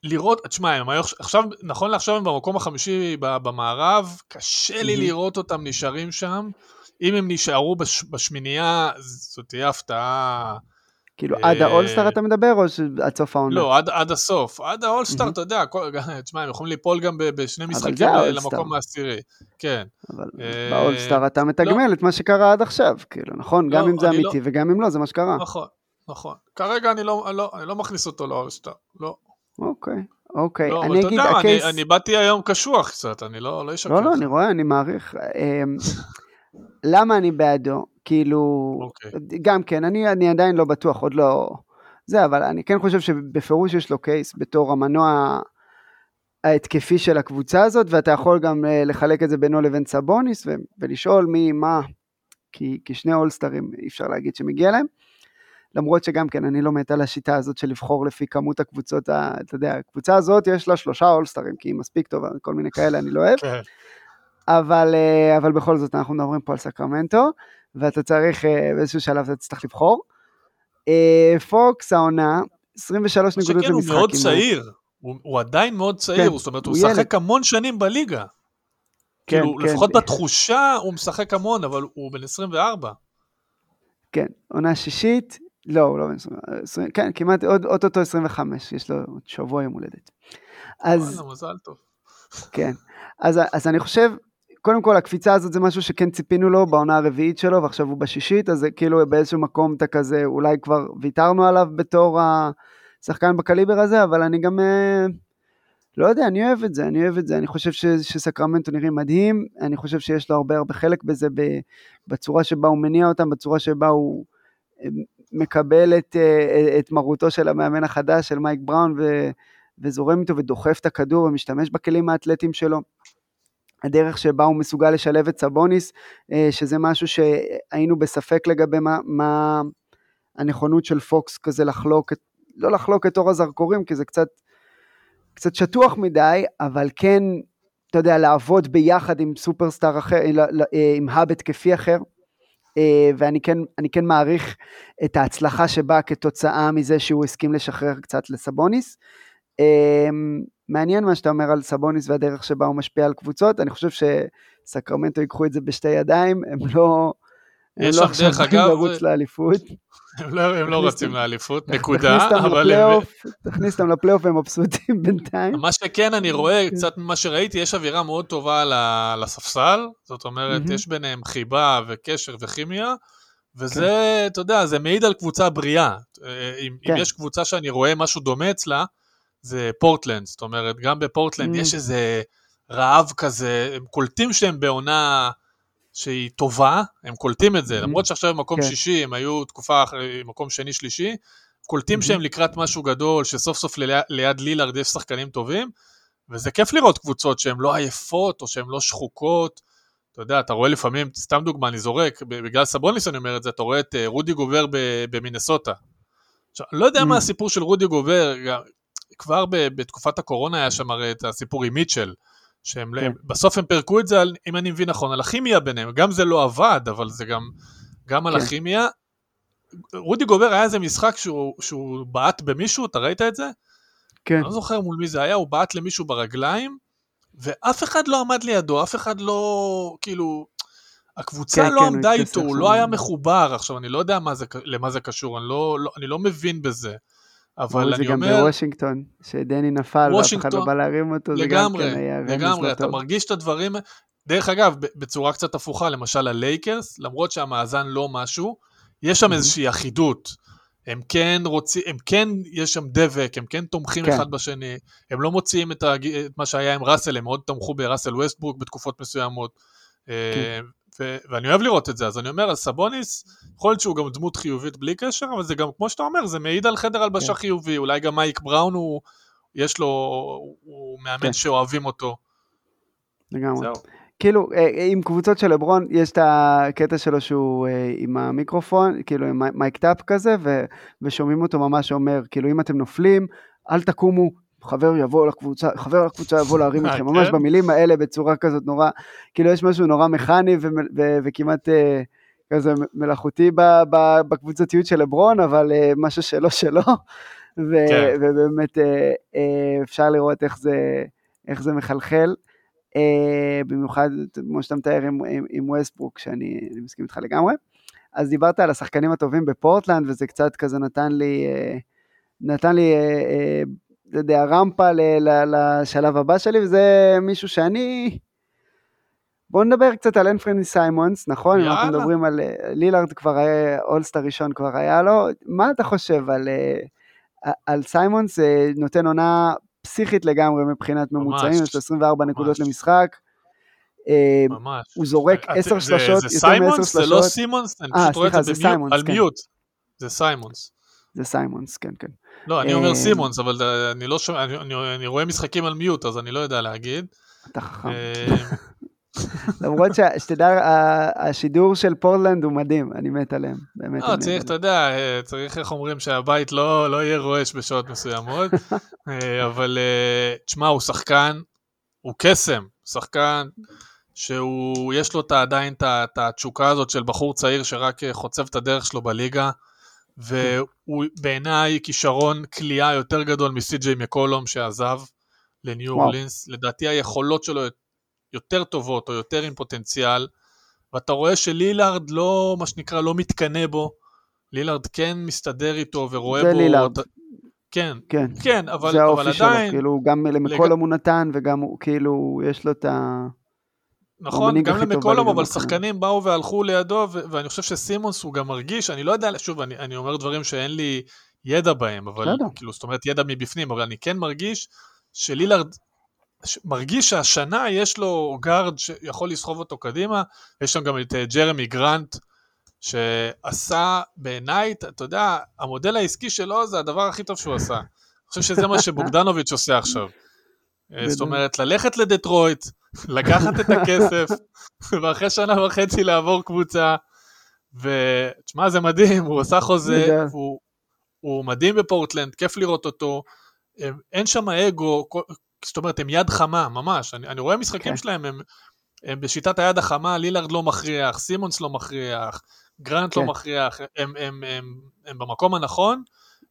לראות, תשמע, הם עכשיו, נכון לעכשיו הם במקום החמישי במערב, קשה לי לראות אותם נשארים שם. אם הם נשארו בש, בשמינייה, זאת תהיה הפתעה כאילו, עד האולסטאר אתה מדבר, או עד סוף העונה? לא, עד, עד הסוף. עד האולסטאר, אתה יודע, תשמע, הם יכולים ליפול גם בשני משחקים למקום העשירי. כן. אבל באולסטאר אתה מתגמל לא. את מה שקרה עד עכשיו, כאילו, נכון? גם אם זה אמיתי וגם אם לא, זה מה שקרה. נכון, נכון. כרגע אני לא, לא, אני לא מכניס אותו לאולסטאר, לא. אוקיי. אוקיי, לא, אני אגיד, יודע, הקייס... אני, אני באתי היום קשוח קצת, אני לא, לא אשקר. לא, לא, אני רואה, אני מעריך. למה אני בעדו? כאילו, אוקיי. גם כן, אני, אני עדיין לא בטוח, עוד לא... זה, אבל אני כן חושב שבפירוש יש לו קייס בתור המנוע ההתקפי של הקבוצה הזאת, ואתה יכול גם אה, לחלק את זה בינו לבין סבוניס, ו- ולשאול מי, מה, כי, כי שני אולסטרים אי אפשר להגיד שמגיע להם. למרות שגם כן, אני לא מת על השיטה הזאת של לבחור לפי כמות הקבוצות, ה, אתה יודע, הקבוצה הזאת יש לה שלושה אולסטרים, כי היא מספיק טובה, כל מיני כאלה אני לא אוהב. כן. אבל, אה, אבל בכל זאת, אנחנו מדברים פה על סקרמנטו, ואתה צריך, אה, באיזשהו שלב אתה תצטרך לבחור. אה, פוקס העונה, 23 נקודות למשחק. שכן, הוא מאוד צעיר, הוא, הוא עדיין מאוד צעיר, כן, זאת אומרת, הוא משחק המון שנים בליגה. כן, כאילו, כן. לפחות בתחושה הוא משחק המון, אבל הוא בן 24. כן, עונה שישית, לא, הוא לא בן 20, כן, כמעט, עוד אוטוטו 25, יש לו עוד שבוע יום הולדת. אז... וואלה, מזל טוב. כן, אז, אז אני חושב, קודם כל הקפיצה הזאת זה משהו שכן ציפינו לו בעונה הרביעית שלו, ועכשיו הוא בשישית, אז זה כאילו באיזשהו מקום אתה כזה, אולי כבר ויתרנו עליו בתור השחקן בקליבר הזה, אבל אני גם... אה, לא יודע, אני אוהב את זה, אני אוהב את זה, אני חושב ש, שסקרמנטו נראים מדהים, אני חושב שיש לו הרבה הרבה חלק בזה, בצורה שבה הוא מניע אותם, בצורה שבה הוא אה, מקבל את, אה, את מרותו של המאמן החדש, של מייק בראון, ו, וזורם איתו ודוחף את הכדור ומשתמש בכלים האתלטיים שלו. הדרך שבה הוא מסוגל לשלב את סבוניס, אה, שזה משהו שהיינו בספק לגבי מה, מה הנכונות של פוקס כזה לחלוק, לא לחלוק את אור הזרקורים, כי זה קצת, קצת שטוח מדי, אבל כן, אתה יודע, לעבוד ביחד עם סופרסטאר אחר, עם האב התקפי אחר. אה, ואני כן, כן מעריך את ההצלחה שבאה כתוצאה מזה שהוא הסכים לשחרר קצת לסבוניס. מעניין מה שאתה אומר על סבוניס והדרך שבה הוא משפיע על קבוצות, אני חושב שסקרמנטו ייקחו את זה בשתי ידיים, הם לא... יש שם דרך אגב... לרוץ לאליפות. הם לא, הם לא רצים לאליפות, נקודה, אבל הם... תכניס אותם לפלייאוף והם מבסוטים בינתיים. מה שכן, אני רואה, קצת ממה שראיתי, יש אווירה מאוד טובה על הספסל, זאת אומרת, יש ביניהם חיבה וקשר וכימיה, וזה, כן. אתה יודע, זה מעיד על קבוצה בריאה. אה, אם, כן. אם יש קבוצה שאני רואה משהו דומה אצלה, זה פורטלנד, זאת אומרת, גם בפורטלנד יש איזה רעב כזה, הם קולטים שהם בעונה... שהיא טובה, הם קולטים את זה, mm-hmm. למרות שעכשיו במקום כן. שישי, הם היו תקופה אחרי, מקום שני שלישי, קולטים mm-hmm. שהם לקראת משהו גדול, שסוף סוף ליד, ליד לילארד יש שחקנים טובים, וזה כיף לראות קבוצות שהן לא עייפות, או שהן לא שחוקות, אתה יודע, אתה רואה לפעמים, סתם דוגמה, אני זורק, בגלל סבוניס אני אומר את זה, אתה רואה את אה, רודי גובר במינסוטה. עכשיו, אני לא יודע mm-hmm. מה הסיפור של רודי גובר, כבר בתקופת הקורונה היה שם הרי את הסיפור עם מיטשל, שהם, כן. בסוף הם פירקו את זה, על, אם אני מבין נכון, על הכימיה ביניהם, גם זה לא עבד, אבל זה גם, גם על כן. הכימיה. רודי גובר היה איזה משחק שהוא, שהוא בעט במישהו, אתה ראית את זה? כן. אני לא זוכר מול מי זה היה, הוא בעט למישהו ברגליים, ואף אחד לא עמד לידו, אף אחד לא, כאילו, הקבוצה כן, לא כן, עמדה איתו, הוא לא היה מחובר, עכשיו אני לא יודע זה, למה זה קשור, אני לא, לא, אני לא מבין בזה. אבל אני אומר... זה גם בוושינגטון, שדני נפל ואף אחד לא בא להרים אותו, לגמרי, זה גם כן היה רמז לגמרי, אתה מרגיש את הדברים, דרך אגב, בצורה קצת הפוכה, למשל הלייקרס, למרות שהמאזן לא משהו, יש שם איזושהי אחידות. הם כן רוצים, הם כן, יש שם דבק, הם כן תומכים כן. אחד בשני, הם לא מוציאים את, הג... את מה שהיה עם ראסל, הם מאוד תמכו בראסל ווסטברוק בתקופות מסוימות. כן. אה, ו- ואני אוהב לראות את זה, אז אני אומר, אז סבוניס, יכול להיות שהוא גם דמות חיובית בלי קשר, אבל זה גם, כמו שאתה אומר, זה מעיד על חדר הלבשה כן. חיובי, אולי גם מייק בראון הוא, יש לו, הוא מאמן כן. שאוהבים אותו. לגמרי. זהו. כאילו, אה, עם קבוצות של לברון, יש את הקטע שלו שהוא אה, עם המיקרופון, כאילו עם mic'd up כזה, ו- ושומעים אותו ממש אומר, כאילו, אם אתם נופלים, אל תקומו, חבר יבוא לקבוצה, חבר לקבוצה יבוא להרים אתכם, ממש כן? במילים האלה בצורה כזאת נורא, כאילו יש משהו נורא מכני וכמעט אה, כזה מלאכותי בקבוצתיות של לברון, אבל אה, משהו שלא שלו, כן. ובאמת אה, אפשר לראות איך זה, איך זה מחלחל. במיוחד כמו שאתה מתאר עם, עם, עם ווסטברוק, שאני מסכים איתך לגמרי. אז דיברת על השחקנים הטובים בפורטלנד, וזה קצת כזה נתן לי, אה, נתן לי, אה, אתה יודע, רמפה לשלב הבא שלי, וזה מישהו שאני... בואו נדבר קצת על אנפרני סיימונס, נכון? יאללה. אנחנו מדברים על לילארד כבר היה, All-Star ראשון כבר היה לו, מה אתה חושב על, על סיימונס? נותן עונה פסיכית לגמרי מבחינת ממוצעים, יש לו 24 ממש. נקודות למשחק. אה, ממש. הוא זורק 10 אה, שלשות, יותר מ-10 שלשות. זה לא סימונס? אני פשוט רואה את זה סיימונס, על כן. mute. זה סיימונס. זה סיימונס, כן, כן. לא, אני אומר אה, סימונס, אבל אני לא שומע, אני רואה משחקים על mute, אז אני לא יודע להגיד. אתה חכם. למרות שתדע, השידור של פורטלנד הוא מדהים, אני מת עליהם, באמת. לא, צריך, אתה יודע, צריך, איך אומרים, שהבית לא, לא יהיה רועש בשעות מסוימות, אבל תשמע, הוא שחקן, הוא קסם, שחקן שהוא, יש לו עדיין את התשוקה הזאת של בחור צעיר שרק חוצב את הדרך שלו בליגה, והוא בעיניי כישרון כליאה יותר גדול מסי.ג'יי מקולום שעזב לניו אורלינס, לדעתי היכולות שלו יותר טובות או יותר עם פוטנציאל, ואתה רואה שלילארד לא, מה שנקרא, לא מתקנא בו, לילארד כן מסתדר איתו ורואה זה בו... זה לילארד. כן, כן, כן, אבל, זה אבל שלו, עדיין... כאילו, גם למקולום לג... הוא נתן, וגם הוא, כאילו, יש לו את ה... נכון, גם למקולום, אבל שחקנים באו והלכו לידו, ו- ואני חושב שסימונס הוא גם מרגיש, אני לא יודע, שוב, אני, אני אומר דברים שאין לי ידע בהם, אבל, לא כאילו, זאת אומרת, ידע מבפנים, אבל אני כן מרגיש שלילארד מרגיש שהשנה יש לו גארד שיכול לסחוב אותו קדימה, יש שם גם את אה, ג'רמי גרנט, שעשה בעיניי, אתה יודע, המודל העסקי שלו זה הדבר הכי טוב שהוא עשה. אני חושב שזה מה שבוגדנוביץ' עושה עכשיו. אה, זאת אומרת, ללכת לדטרויט, לקחת את הכסף, ואחרי שנה וחצי לעבור קבוצה, ותשמע, זה מדהים, הוא עשה חוזה, הוא, הוא מדהים בפורטלנד, כיף לראות אותו, אין שם אגו, זאת אומרת, הם יד חמה, ממש. אני, אני רואה משחקים okay. כן. שלהם, הם, הם בשיטת היד החמה, לילארד לא מכריח, סימונס לא מכריח, גרנט okay. לא כן. מכריח, הם, הם, הם, הם, הם במקום הנכון.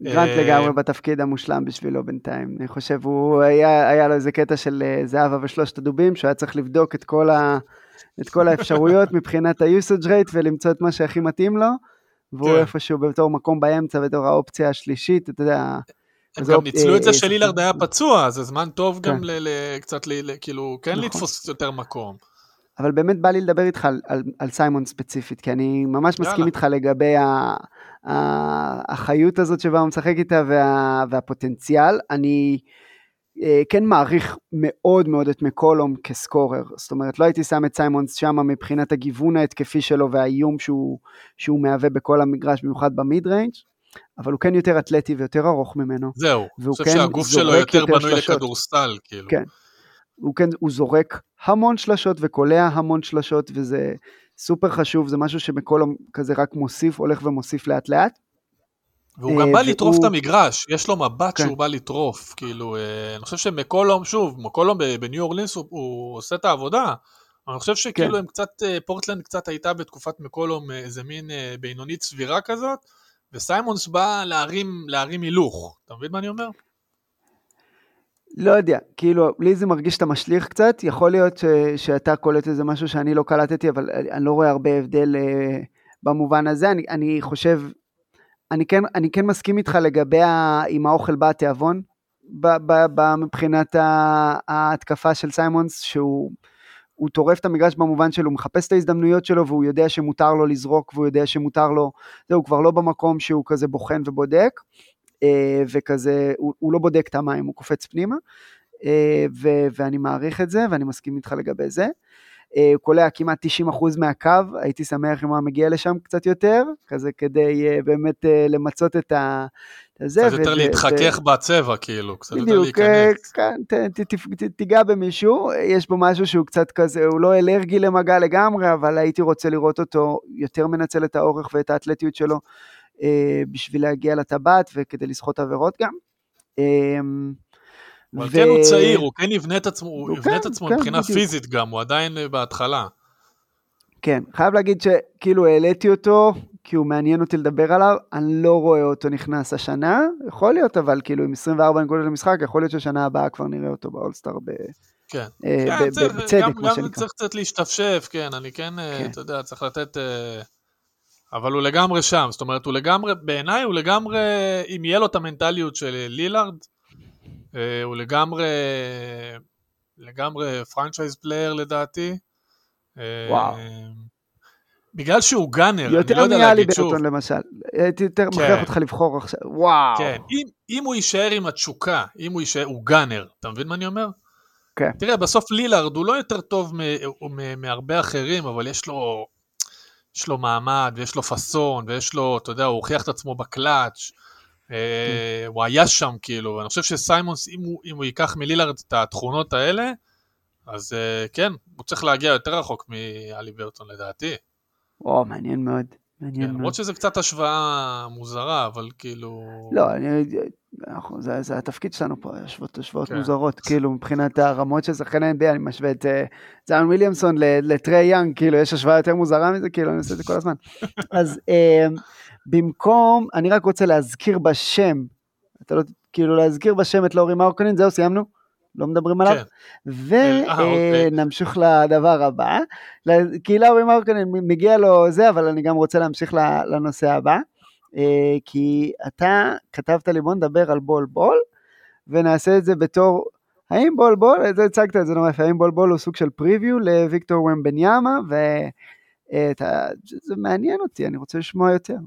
גרנט אה, לגמרי בתפקיד המושלם בשבילו בינתיים. אני חושב, הוא היה, היה לו איזה קטע של אה, זהבה ושלושת הדובים, שהוא היה צריך לבדוק את כל, ה, את כל האפשרויות מבחינת ה-usage rate ולמצוא את מה שהכי מתאים לו, והוא כן. איפשהו בתור מקום באמצע, בתור האופציה השלישית, אתה יודע, הם גם ניצלו את זה שלילארד היה פצוע, זה זמן טוב גם כן. קצת, כאילו, כן נכון. לתפוס יותר מקום. אבל באמת בא לי לדבר איתך על, סיימונס ספציפית, כי אני ממש מסכים איתך לגבי החיות הזאת שבה הוא משחק איתה וה, והפוטנציאל. אני אה, כן מעריך מאוד מאוד את מקולום כ scorer, זאת אומרת לא הייתי שם את סיימונס שם מבחינת הגיוון ההתקפי שלו והאיום שהוא, שהוא מהווה בכל המגרש, במיוחד ב mid-range. אבל הוא כן יותר אתלטי ויותר ארוך ממנו. זהו, אני חושב כן שהגוף שלו יותר בנוי לכדורסל, כאילו. כן. הוא כן, הוא זורק המון שלשות וקולע המון שלשות, וזה סופר חשוב, זה משהו שמכל כזה רק מוסיף, הולך ומוסיף לאט לאט. והוא גם בא לטרוף את המגרש, יש לו מבט כן. שהוא בא לטרוף, כאילו, אה, אני חושב שמקולום, שוב, מקולום בניו אורלינס הוא, הוא עושה את העבודה, אני חושב שכאילו כן. הם קצת, אה, פורטלנד קצת הייתה בתקופת מקולום אה, איזה מין בינונית סבירה כזאת, וסיימונס בא להרים, להרים הילוך, אתה מבין מה אני אומר? לא יודע, כאילו, לי זה מרגיש שאתה משליך קצת, יכול להיות ש, שאתה קולט איזה משהו שאני לא קלטתי, אבל אני לא רואה הרבה הבדל uh, במובן הזה. אני, אני חושב, אני כן, אני כן מסכים איתך לגבי עם האוכל בא התיאבון, מבחינת ההתקפה של סיימונס, שהוא הוא טורף את המגרש במובן שלו, הוא מחפש את ההזדמנויות שלו והוא יודע שמותר לו לזרוק והוא יודע שמותר לו, זהו, הוא כבר לא במקום שהוא כזה בוחן ובודק, אה, וכזה, הוא, הוא לא בודק את המים, הוא קופץ פנימה, אה, ו, ואני מעריך את זה ואני מסכים איתך לגבי זה. אה, הוא קולע כמעט 90% מהקו, הייתי שמח אם הוא מגיע לשם קצת יותר, כזה כדי באמת למצות את ה... זה. קצת יותר להתחכך בצבע, כאילו, קצת יותר להיכנס. כן, תיגע במישהו, יש בו משהו שהוא קצת כזה, הוא לא אלרגי למגע לגמרי, אבל הייתי רוצה לראות אותו יותר מנצל את האורך ואת האתלטיות שלו אה, בשביל להגיע לטבעת וכדי לסחוט עבירות גם. אמ, אבל כן הוא צעיר, הוא כן יבנה את עצמו, הוא יבנה את כן, עצמו כן, מבחינה פיזית גם, הוא עדיין אה, בהתחלה. כן, חייב להגיד שכאילו העליתי אותו, כי הוא מעניין אותי לדבר עליו, אני לא רואה אותו נכנס השנה, יכול להיות, אבל כאילו עם 24 נקודות למשחק, יכול להיות ששנה הבאה כבר נראה אותו באולסטאר ב... כן, אה, כן צריך, בצדק, גם, מה שנקרא. גם צריך קצת להשתפשף, כן, אני כן, כן, אתה יודע, צריך לתת... אבל הוא לגמרי שם, זאת אומרת, הוא לגמרי, בעיניי הוא לגמרי, אם יהיה לו את המנטליות של לילארד, אה, הוא לגמרי, לגמרי franchise player לדעתי. אה, וואו. בגלל שהוא gunner, אני לא יותר יודע מאלי להגיד שוב. ברטון למשל. הייתי יותר כן. מכריח אותך לבחור עכשיו. וואו. כן, אם, אם הוא יישאר עם התשוקה, אם הוא יישאר, הוא gunner, אתה מבין מה אני אומר? כן. תראה, בסוף לילארד הוא לא יותר טוב מהרבה אחרים, אבל יש לו, יש לו מעמד, ויש לו פאסון, ויש לו, אתה יודע, הוא הוכיח את עצמו בקלאץ', אה, הוא היה שם כאילו, ואני חושב שסיימונס, אם הוא, אם הוא ייקח מלילארד את התכונות האלה, אז אה, כן, הוא צריך להגיע יותר רחוק מאלי ברטון לדעתי. וואו, מעניין מאוד. מעניין כן, מאוד. למרות שזו קצת השוואה מוזרה, אבל כאילו... לא, אני, אנחנו, זה, זה התפקיד שלנו פה, השוואות, השוואות כן. מוזרות, כאילו מבחינת הרמות של שחקני NBA, אני משווה את אה, זאן וויליאמסון ל- לטרי יאנג, כאילו יש השוואה יותר מוזרה מזה, כאילו אני עושה את זה כל הזמן. אז אה, במקום, אני רק רוצה להזכיר בשם, אתה לא, כאילו להזכיר בשם את לאורי מרקונין, זהו, סיימנו? לא מדברים עליו? כן. אה, אוקיי. ונמשיך לדבר הבא. כי לאורי מרקונין מגיע לו זה, אבל אני גם רוצה להמשיך לנושא הבא. אה, כי אתה כתבת לי בוא נדבר על בול בול, ונעשה את זה בתור, האם בול בול, אתה הצגת את זה נורא יפה, האם בול בול הוא סוג של פריוויו לוויקטור ומבניאמה, וזה מעניין אותי, אני רוצה לשמוע יותר.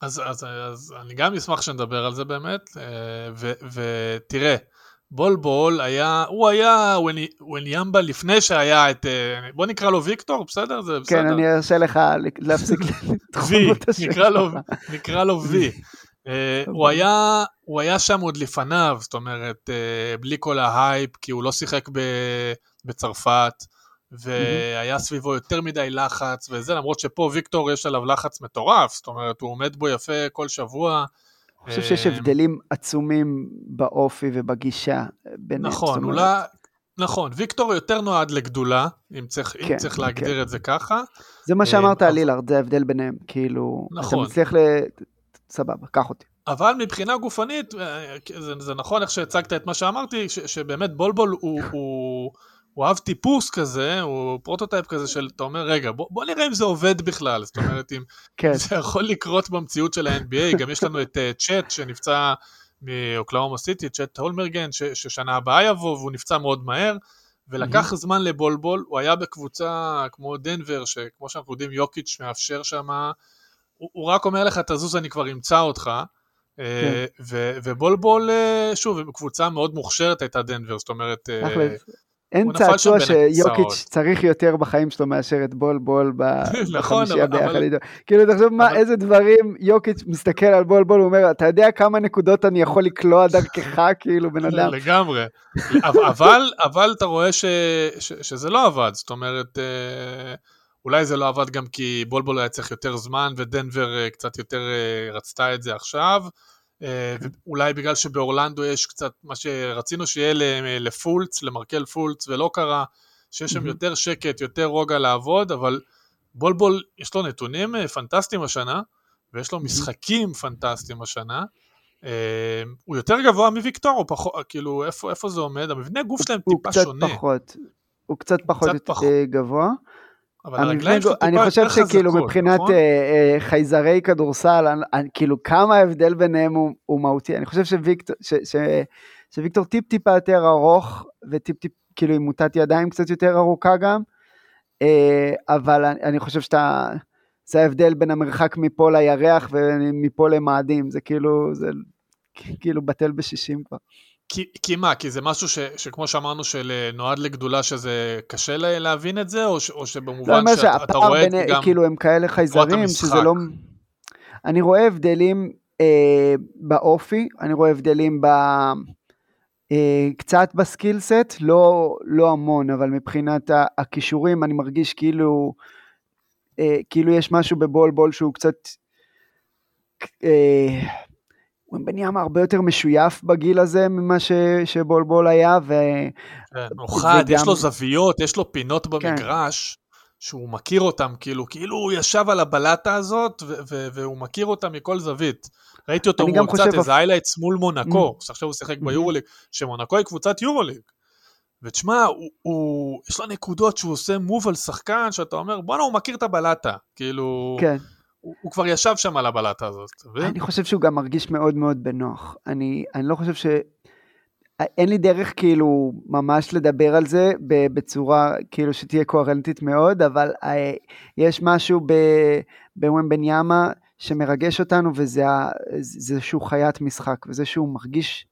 אז, אז, אז אני גם אשמח שנדבר על זה באמת, אה, ו, ותראה, בול היה, הוא היה ווניאמבה לפני שהיה את, אה, בוא נקרא לו ויקטור, בסדר? זה בסדר. כן, אני ארשה לך להפסיק לתחום את השם שלך. נקרא לו וי. אה, הוא היה, הוא היה שם עוד לפניו, זאת אומרת, אה, בלי כל ההייפ, כי הוא לא שיחק ב- בצרפת, והיה סביבו יותר מדי לחץ וזה, למרות שפה ויקטור יש עליו לחץ מטורף, זאת אומרת, הוא עומד בו יפה כל שבוע. אני חושב שיש אה, הבדלים עצומים באופי ובגישה. זאת נכון, אולי... נכון, ויקטור יותר נועד לגדולה, אם צריך, אם כן, צריך להגדיר כן. את זה ככה. זה מה שאמרת אה, על אבל- לילארד, זה ההבדל ביניהם, כאילו, אתה נכון. מצליח ל... סבבה, קח אותי. אבל מבחינה גופנית, אה, זה, זה נכון איך שהצגת את מה שאמרתי, ש, שבאמת בול בול הוא, הוא, הוא אב טיפוס כזה, הוא prototype כזה של, אתה אומר, רגע, בוא, בוא נראה אם זה עובד בכלל, זאת אומרת, אם כן, זה יכול לקרות במציאות של ה-NBA, גם יש לנו את אה, צ'ט שנפצע מאוקלהומה סיטי, צ'ט הולמגרן, ש, ששנה הבאה יבוא, והוא נפצע מאוד מהר, ולקח זמן לבולבול, הוא היה בקבוצה כמו דנבר, שכמו שאנחנו יודעים, יוקיץ' מאפשר שם, הוא, הוא רק אומר לך, תזוז, אני כבר אמצא אותך. אה, ו- ובולבול, אה, שוב, קבוצה מאוד מוכשרת הייתה דנבר, זאת אומרת. אין צעצוע שיוקיץ'. צריך יותר בחיים שלו מאשר את בול בול נכון, בחמישייה ביחד איתו. כאילו, תחשוב מה, איזה דברים יוקיץ' מסתכל על בול בול, הוא אומר, אתה יודע כמה נקודות אני יכול לקלוע דרכך, כאילו, בן אדם. לגמרי. אבל- אבל, אתה רואה ש, ש, שזה לא עבד, זאת אומרת, אה, אולי זה לא עבד גם כי בולבול היה צריך יותר זמן, ודנבר אה, קצת יותר אה, רצתה את זה עכשיו. אה, ואולי בגלל שבאורלנדו יש קצת מה שרצינו שיהיה ל- לפולץ, למרקל פולץ, ולא קרה, שיש שם. יותר שקט, יותר רוגע לעבוד, אבל בולבול, יש לו נתונים אה, פנטסטיים השנה, ויש לו משחקים פנטסטיים השנה. אה, הוא יותר גבוה מוויקטור, או פחות, כאילו, איפה, איפה זה עומד? המבנה גוף שלהם הוא טיפה קצת שונה, פחות, הוא קצת פחות קצת יותר פחות. גבוה. אני חושב שכאילו מבחינת נכון? אה, אה, חייזרי כדורסל, כאילו כמה ההבדל ביניהם הוא, מהותי. אני חושב שוויקטור, טיפ טיפה יותר ארוך, וטיפ טיפ, כאילו עם מוטת ידיים קצת יותר ארוכה גם, אה, אבל אני חושב שאתה, זה ההבדל בין המרחק מפה לירח ומפה למאדים, זה כאילו, זה כאילו בטל בשישים כבר. כי, כי מה, כי זה משהו ש, שכמו שאמרנו שנועד לגדולה שזה קשה לה- להבין את זה, או, ש, או לא, שבמובן אומר שאתה אתה שהפער רואה בין, גם... כאילו הם כאלה חייזרים. שזה לא... אני רואה הבדלים אה, באופי, אני רואה הבדלים ב... אה, קצת בסקילסט, לא, לא המון, אבל מבחינת הכישורים אני מרגיש כאילו, אה, כאילו יש משהו בבול בול שהוא קצת... אה, וומבניאמה הרבה יותר משויף בגיל הזה ממה ש, שבול בול היה, ו... כן, הוא חד, יש וגם- לו זוויות, יש לו פינות כן. במגרש, שהוא מכיר אותם, כאילו, כאילו הוא ישב על הבלטה הזאת, ו- ו- והוא מכיר אותה מכל זווית. ראיתי אותו מול קצת איזה highlights מול מונקו, Mm. שעכשיו הוא שיחק Mhm. ביורוליג, שמונקו היא קבוצת יורוליג. ותשמע, הוא, הוא, יש לו נקודות שהוא עושה מוב על שחקן, שאתה אומר, בואנה, הוא מכיר את הבלטה. כאילו, כן. הוא, הוא כבר ישב שם על הבלטה הזאת, מבין? אני חושב שהוא גם מרגיש מאוד מאוד בנוח. אני, אני לא חושב ש... אין לי דרך כאילו ממש לדבר על זה בצורה כאילו שתהיה קוהרנטית מאוד, אבל אה, יש משהו בוואן ימה שמרגש אותנו וזה זה שהוא חיית משחק וזה שהוא מרגיש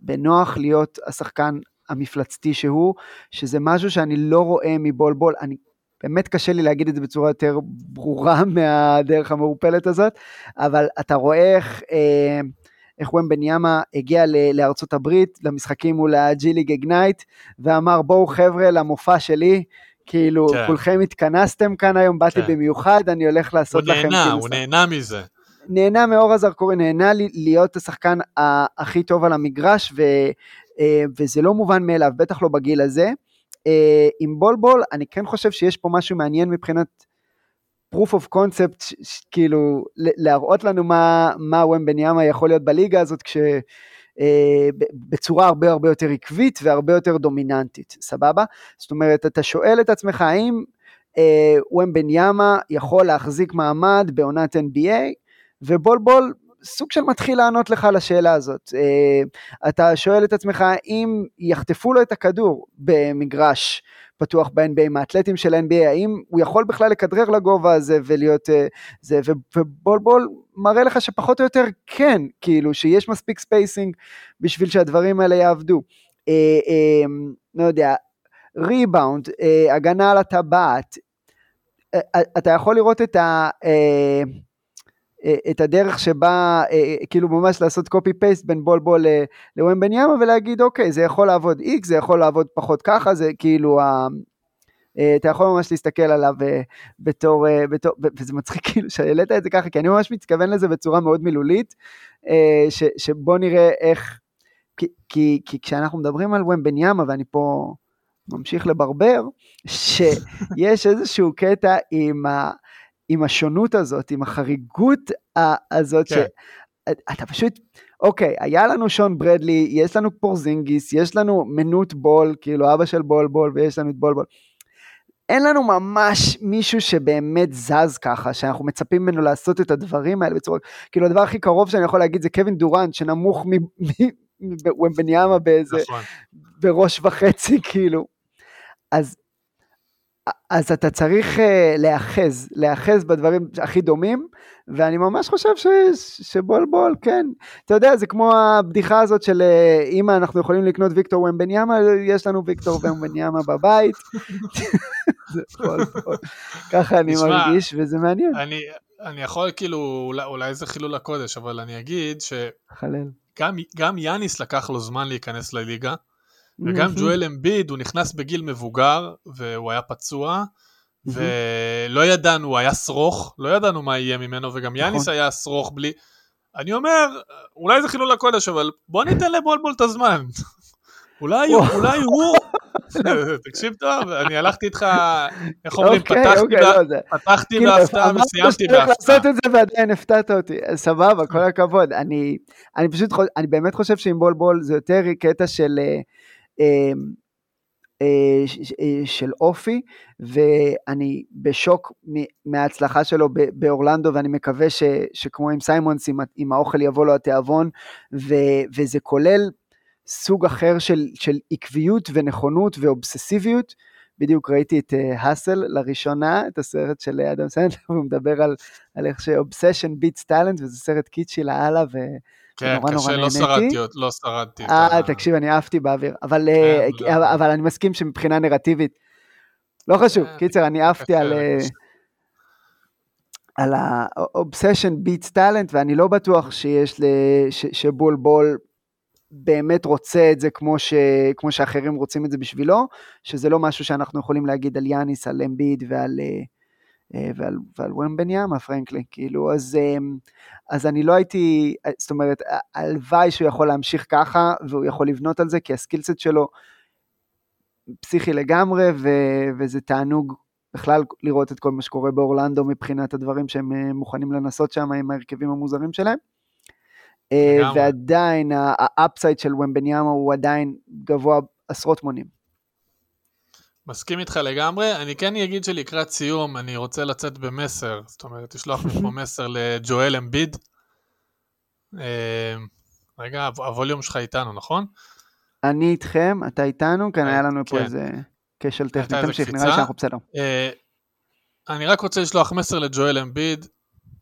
בנוח להיות השחקן המפלצתי שהוא, שזה משהו שאני לא רואה מבולבול, אני באמת קשה לי להגיד את זה בצורה יותר ברורה מהדרך המעורפלת הזאת, אבל אתה רואה איך, אה, איך ימה הגיע לארצות הברית, למשחקים מול הג'י ליג אגנייט, ואמר בואו חבר'ה למופע שלי, כאילו כן. כולכם התכנסתם כאן היום, באתי כן. במיוחד, אני הולך לעשות הוא לכם... נהנה, הוא נהנה מזה. נהנה מאור הזרקורי, נהנה להיות השחקן הכי טוב על המגרש, ו, אה, וזה לא מובן מאליו, בטח לא בגיל הזה. אה, עם בולבול, אני כן חושב שיש פה משהו מעניין מבחינת proof of concept, כאילו להראות לנו מה, מה ימה יכול להיות בליגה הזאת, כש... אה, בצורה הרבה הרבה יותר עקבית והרבה יותר דומיננטית, סבבה? זאת אומרת, אתה שואל את עצמך האם אה, ימה יכול להחזיק מעמד בעונת NBA, ובול בול סוג של מתחיל לענות לך על השאלה הזאת. Uh, אתה שואל את עצמך אם יחטפו לו את הכדור במגרש פתוח ב-NBA, מהאתלטים של ה-NBA, האם הוא יכול בכלל לכדרר לגובה הזה ולהיות... Uh, זה, ובול בול מראה לך שפחות או יותר כן, כאילו, שיש מספיק spacing בשביל שהדברים האלה יעבדו. Uh, לא יודע, ריבאונד, הגנה על הטבעת, אתה יכול לראות את ה... אה, את הדרך שבה, אה, אה, כאילו ממש לעשות קופי פייסט בין בול בול לוואן בן ימה ולהגיד אוקיי זה יכול לעבוד X, זה יכול לעבוד פחות ככה, זה כאילו, אתה יכול ממש להסתכל עליו בתור, בתור וזה מצחיק כאילו שהעלית את זה ככה, כי אני ממש מתכוון לזה בצורה מאוד מילולית, ש, שבוא נראה איך, כי, כי, כי כשאנחנו מדברים על וואן בן ימה ואני פה ממשיך לברבר, שיש איזשהו קטע עם ה... עם השונות הזאת, עם החריגות הזאת, כן. שאתה פשוט, אוקיי, היה לנו שון ברדלי, יש לנו פורזינגיס, יש לנו מנות בול, כאילו אבא של בול בול, ויש לנו את בול בול. אין לנו ממש מישהו שבאמת זז ככה, שאנחנו מצפים ממנו לעשות את הדברים האלה בצורה, כאילו הדבר הכי קרוב שאני יכול להגיד זה קווין דורנט, שנמוך מבניאמה באיזה, נכון. בראש וחצי, כאילו. אז אז אתה צריך uh, להאחז, להאחז בדברים הכי דומים, ואני ממש חושב ש, שבול בול, כן. אתה יודע, זה כמו הבדיחה הזאת של אם אנחנו יכולים לקנות ויקטור ומבניאמה, יש לנו ויקטור ומבניאמה בבית. בול, בול. ככה אני מרגיש, וזה מעניין. אני, אני יכול כאילו, אולי, אולי זה חילול הקודש, אבל אני אגיד שגם יאניס לקח לו זמן להיכנס לליגה. וגם ג'ואל אמביד, הוא נכנס בגיל מבוגר, והוא היה פצוע, ולא ידענו, הוא היה שרוך, לא ידענו מה יהיה ממנו, וגם יאניס נכון. היה שרוך בלי... אני אומר, אולי זה חילול הקודש, אבל בוא ניתן לבולבול את הזמן. אולי הוא, אולי הוא, תקשיב טוב, אני הלכתי איתך, איך אומרים, אוקיי, פתחתי אוקיי, לא, בהפתעה וסיימתי בהפתעה. לעשות את זה ועדיין הפתעת אותי, סבבה, כל הכבוד. אני באמת חושב שעם בולבול זה יותר קטע של... אה, אמ, אה, אה, של אופי, ואני בשוק מההצלחה שלו באורלנדו, ואני מקווה ש, שכמו עם סיימונס, עם, עם האוכל יבוא לו התיאבון, ו, וזה כולל סוג אחר של, של עקביות ונכונות ואובססיביות. בדיוק ראיתי את Hustle uh, לראשונה, את הסרט של אדם סנדלר, הוא מדבר על, על איך ש obsession beats talent, וזה סרט קיצ'י לאללה, ו... כן, נורא קשה, נורא לא שרדתי, לא שרדתי. אה, תקשיב, אני עפתי באוויר, אבל, כן, אה, לא. אבל אני מסכים שמבחינה נרטיבית, לא חשוב, כן, קיצר, אני עפתי על... אה, על ה-obsession beats talent, ואני לא בטוח שיש, ש, שבול בול באמת רוצה את זה כמו, ש, כמו שאחרים רוצים את זה בשבילו, שזה לא משהו שאנחנו יכולים להגיד על יאניס, על אמביד ועל, אה, אה, ועל, ועל וואן בן יאמה, פרנקלי, כאילו, אז, אמ, אז אני לא הייתי, זאת אומרת, הלוואי שהוא יכול להמשיך ככה, והוא יכול לבנות על זה, כי הסקילסט שלו פסיכי לגמרי, ו, וזה תענוג בכלל לראות את כל מה שקורה באורלנדו מבחינת הדברים שהם אה, מוכנים לנסות שם עם ההרכבים המוזרים שלהם. אה. ועדיין האפסייד של ומבניאמה הוא עדיין גבוה עשרות מונים. מסכים איתך לגמרי. אני כן אגיד שלקראת סיום, אני רוצה לצאת במסר, זאת אומרת, לשלוח מפה מסר לג'ואל אמביד. אה, רגע, הווליום שלך איתנו, נכון? אני איתכם, אתה איתנו, כאן היה לנו פה כן. איזה כשל טכני, תמשיך, נראה. לי שאנחנו בסדר. אה, אני רק רוצה לשלוח מסר לג'ואל אמביד.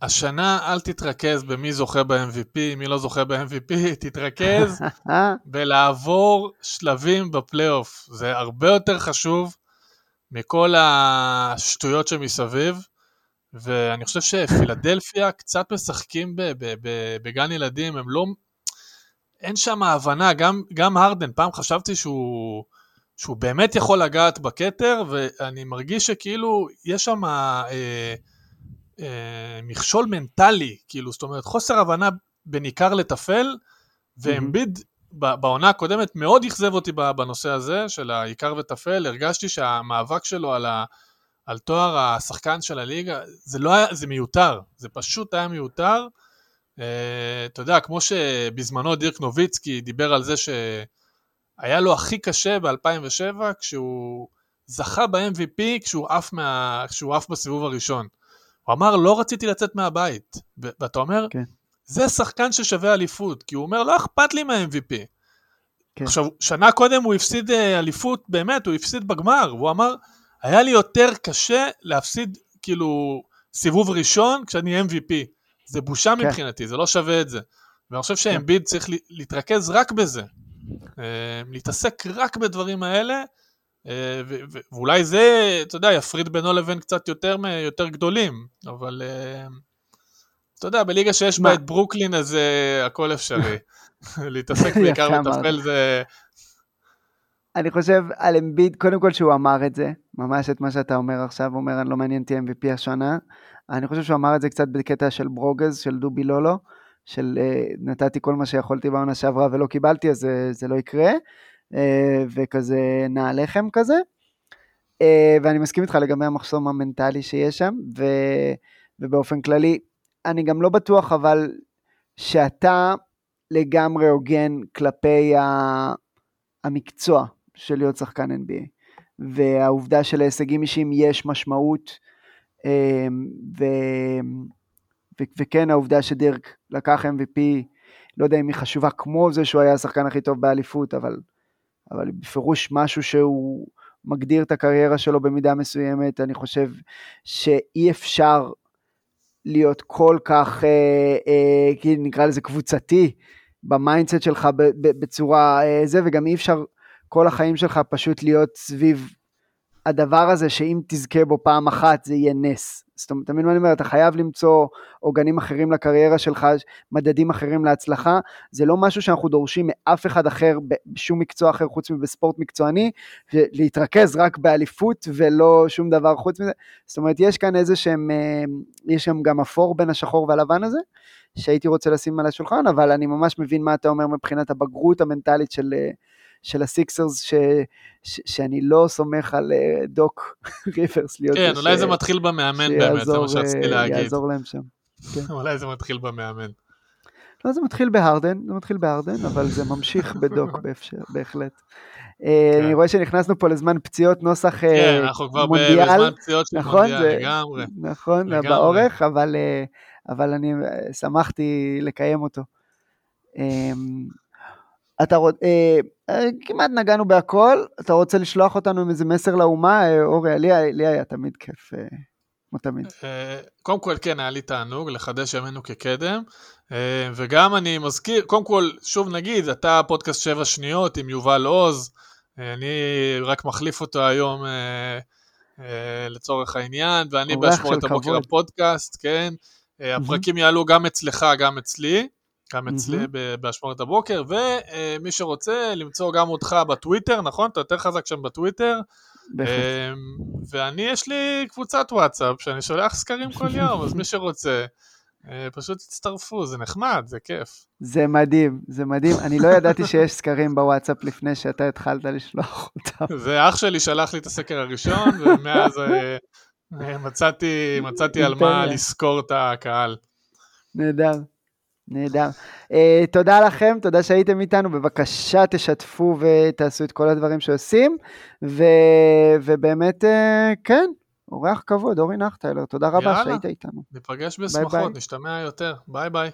השנה אל תתרכז במי זוכה ב-MVP, מי לא זוכה ב-MVP, תתרכז? בלעבור שלבים בפלייאוף. זה הרבה יותר חשוב מכל השטויות שמסביב, ואני חושב שפילדלפיה קצת משחקים בגן ילדים, הם לא... אין שם הבנה, גם, גם הרדן, פעם חשבתי שהוא, שהוא באמת יכול לגעת בכתר, ואני מרגיש שכאילו יש שם אה, אה, מכשול מנטלי, כאילו, זאת אומרת, חוסר הבנה בין עיקר לטפל, ואמביד בעונה הקודמת מאוד אכזב אותי בנושא הזה של העיקר וטפל, הרגשתי שהמאבק שלו על, ה, על תואר השחקן של הליגה, זה לא היה, זה מיותר, זה פשוט היה מיותר. Uh, אתה יודע, כמו שבזמנו דירק נוביצקי דיבר על זה שהיה לו הכי קשה ב-2007 כשהוא זכה ב-MVP כשהוא עף, מה... כשהוא עף בסיבוב הראשון. הוא אמר, לא רציתי לצאת מהבית. ואתה אומר, כן. זה שחקן ששווה אליפות, כי הוא אומר, לא אכפת לי מה-MVP. כן. עכשיו, שנה קודם הוא הפסיד אה, אליפות, באמת, הוא הפסיד בגמר, והוא אמר, היה לי יותר קשה להפסיד, כאילו, סיבוב ראשון כשאני MVP. זה בושה כן. מבחינתי, זה לא שווה את זה. ואני חושב שאמביד צריך להתרכז רק בזה. אה, להתעסק רק בדברים האלה, ו- ו- ואולי זה, אתה יודע, יפריד בינו לבין קצת יותר, יותר גדולים, אבל אה, אתה יודע, בליגה שיש בה מה? את ברוקלין, אז אה, הכל אפשרי. להתעסק בעיקר. בטפל זה... אני חושב על אמביד, קודם כל שהוא אמר את זה, ממש את מה שאתה אומר עכשיו, הוא אומר, אני לא מעניין אותי MVP השנה. אני חושב שהוא אמר את זה קצת בקטע של ברוגז, של דובי לולו, של אה, נתתי כל מה שיכולתי בעונה שעברה ולא קיבלתי, אז זה, זה לא יקרה, אה, וכזה נעליכם כזה. אה, ואני מסכים איתך לגבי המחסום המנטלי שיש שם, ו, ובאופן כללי, אני גם לא בטוח אבל שאתה לגמרי הוגן כלפי ה... המקצוע של להיות שחקן NBA, והעובדה שלהישגים אישיים יש משמעות, אמ, ו... ו... וכן העובדה שדירק לקח MVP, לא יודע אם היא חשובה כמו זה שהוא היה השחקן הכי טוב באליפות, אבל, אבל בפירוש משהו שהוא מגדיר את הקריירה שלו במידה מסוימת, אני חושב שאי אפשר להיות כל כך, אה, אה, נקרא לזה קבוצתי, ב mindset שלך בצורה אה, זה, וגם אי אפשר כל החיים שלך פשוט להיות סביב הדבר הזה, שאם תזכה בו פעם אחת זה יהיה נס. זאת אומרת, מבין מה אני אומר? אתה חייב למצוא עוגנים אחרים לקריירה שלך, מדדים אחרים להצלחה. זה לא משהו שאנחנו דורשים מאף אחד אחר בשום מקצוע אחר חוץ מבספורט מקצועני, להתרכז רק באליפות ולא שום דבר חוץ מזה. זאת אומרת, יש כאן איזה שהם, אה, יש שם גם אפור בין השחור והלבן הזה. שהייתי רוצה לשים על השולחן, אבל אני ממש מבין מה אתה אומר מבחינת הבגרות המנטלית של, אה, של הסיקסרס, ש, ש, שאני לא סומך על אה, דוק ריברס להיות כן, זה אולי ש- זה מתחיל במאמן באמת, זה מה שרציתי אה, להגיד. יעזור להם שם. אולי זה מתחיל במאמן. לא, זה מתחיל בהרדן, זה מתחיל בהרדן, אבל זה ממשיך בדוק באפשר, בהחלט. אה, כן. אני רואה שנכנסנו פה לזמן פציעות נוסח אה, כן, אנחנו כבר מונדיאל. בזמן פציעות של נכון, מונדיאל זה- לגמרי. נכון, לגמרי. באורך, אבל, אבל אני שמחתי לקיים אותו. אמ, אתה רוצ... אה, כמעט נגענו בהכל, אתה רוצה לשלוח אותנו עם איזה מסר לאומה? אה, אורי, לי, לי היה תמיד כיף, אה, כמו תמיד. קודם כל, כן, היה לי תענוג לחדש ימינו כקדם, וגם אני מזכיר, קודם כל, שוב נגיד, אתה פודקאסט שבע שניות עם יובל עוז, אני רק מחליף אותו היום לצורך העניין, ואני באשמורת הבוקר. הפודקאסט, כן, הפרקים יעלו גם אצלך, גם אצלי. גם אצלי. ב- באשמורת הבוקר, ומי שרוצה למצוא גם אותך בטוויטר, נכון? אתה יותר חזק שם בטוויטר. בהחלט. אמ, ואני, יש לי קבוצת וואטסאפ שאני שולח סקרים כל יום, אז מי שרוצה, אה, פשוט תצטרפו, זה נחמד, זה כיף. זה מדהים, זה מדהים. אני לא ידעתי שיש סקרים בוואטסאפ לפני שאתה התחלת לשלוח אותם. זה אח שלי שלח לי את הסקר הראשון, ומאז אה, אה, מצאתי, מצאתי על מה. לסקור את הקהל. נהדר. נהדר. Uh, תודה לכם, תודה שהייתם איתנו, בבקשה תשתפו ותעשו את כל הדברים שעושים, ו, ובאמת, uh, כן, אורח כבוד, אורי נכטיילר, תודה רבה יאללה. שהיית איתנו. ניפגש ביי. בשמחות, נשתמע יותר. ביי ביי.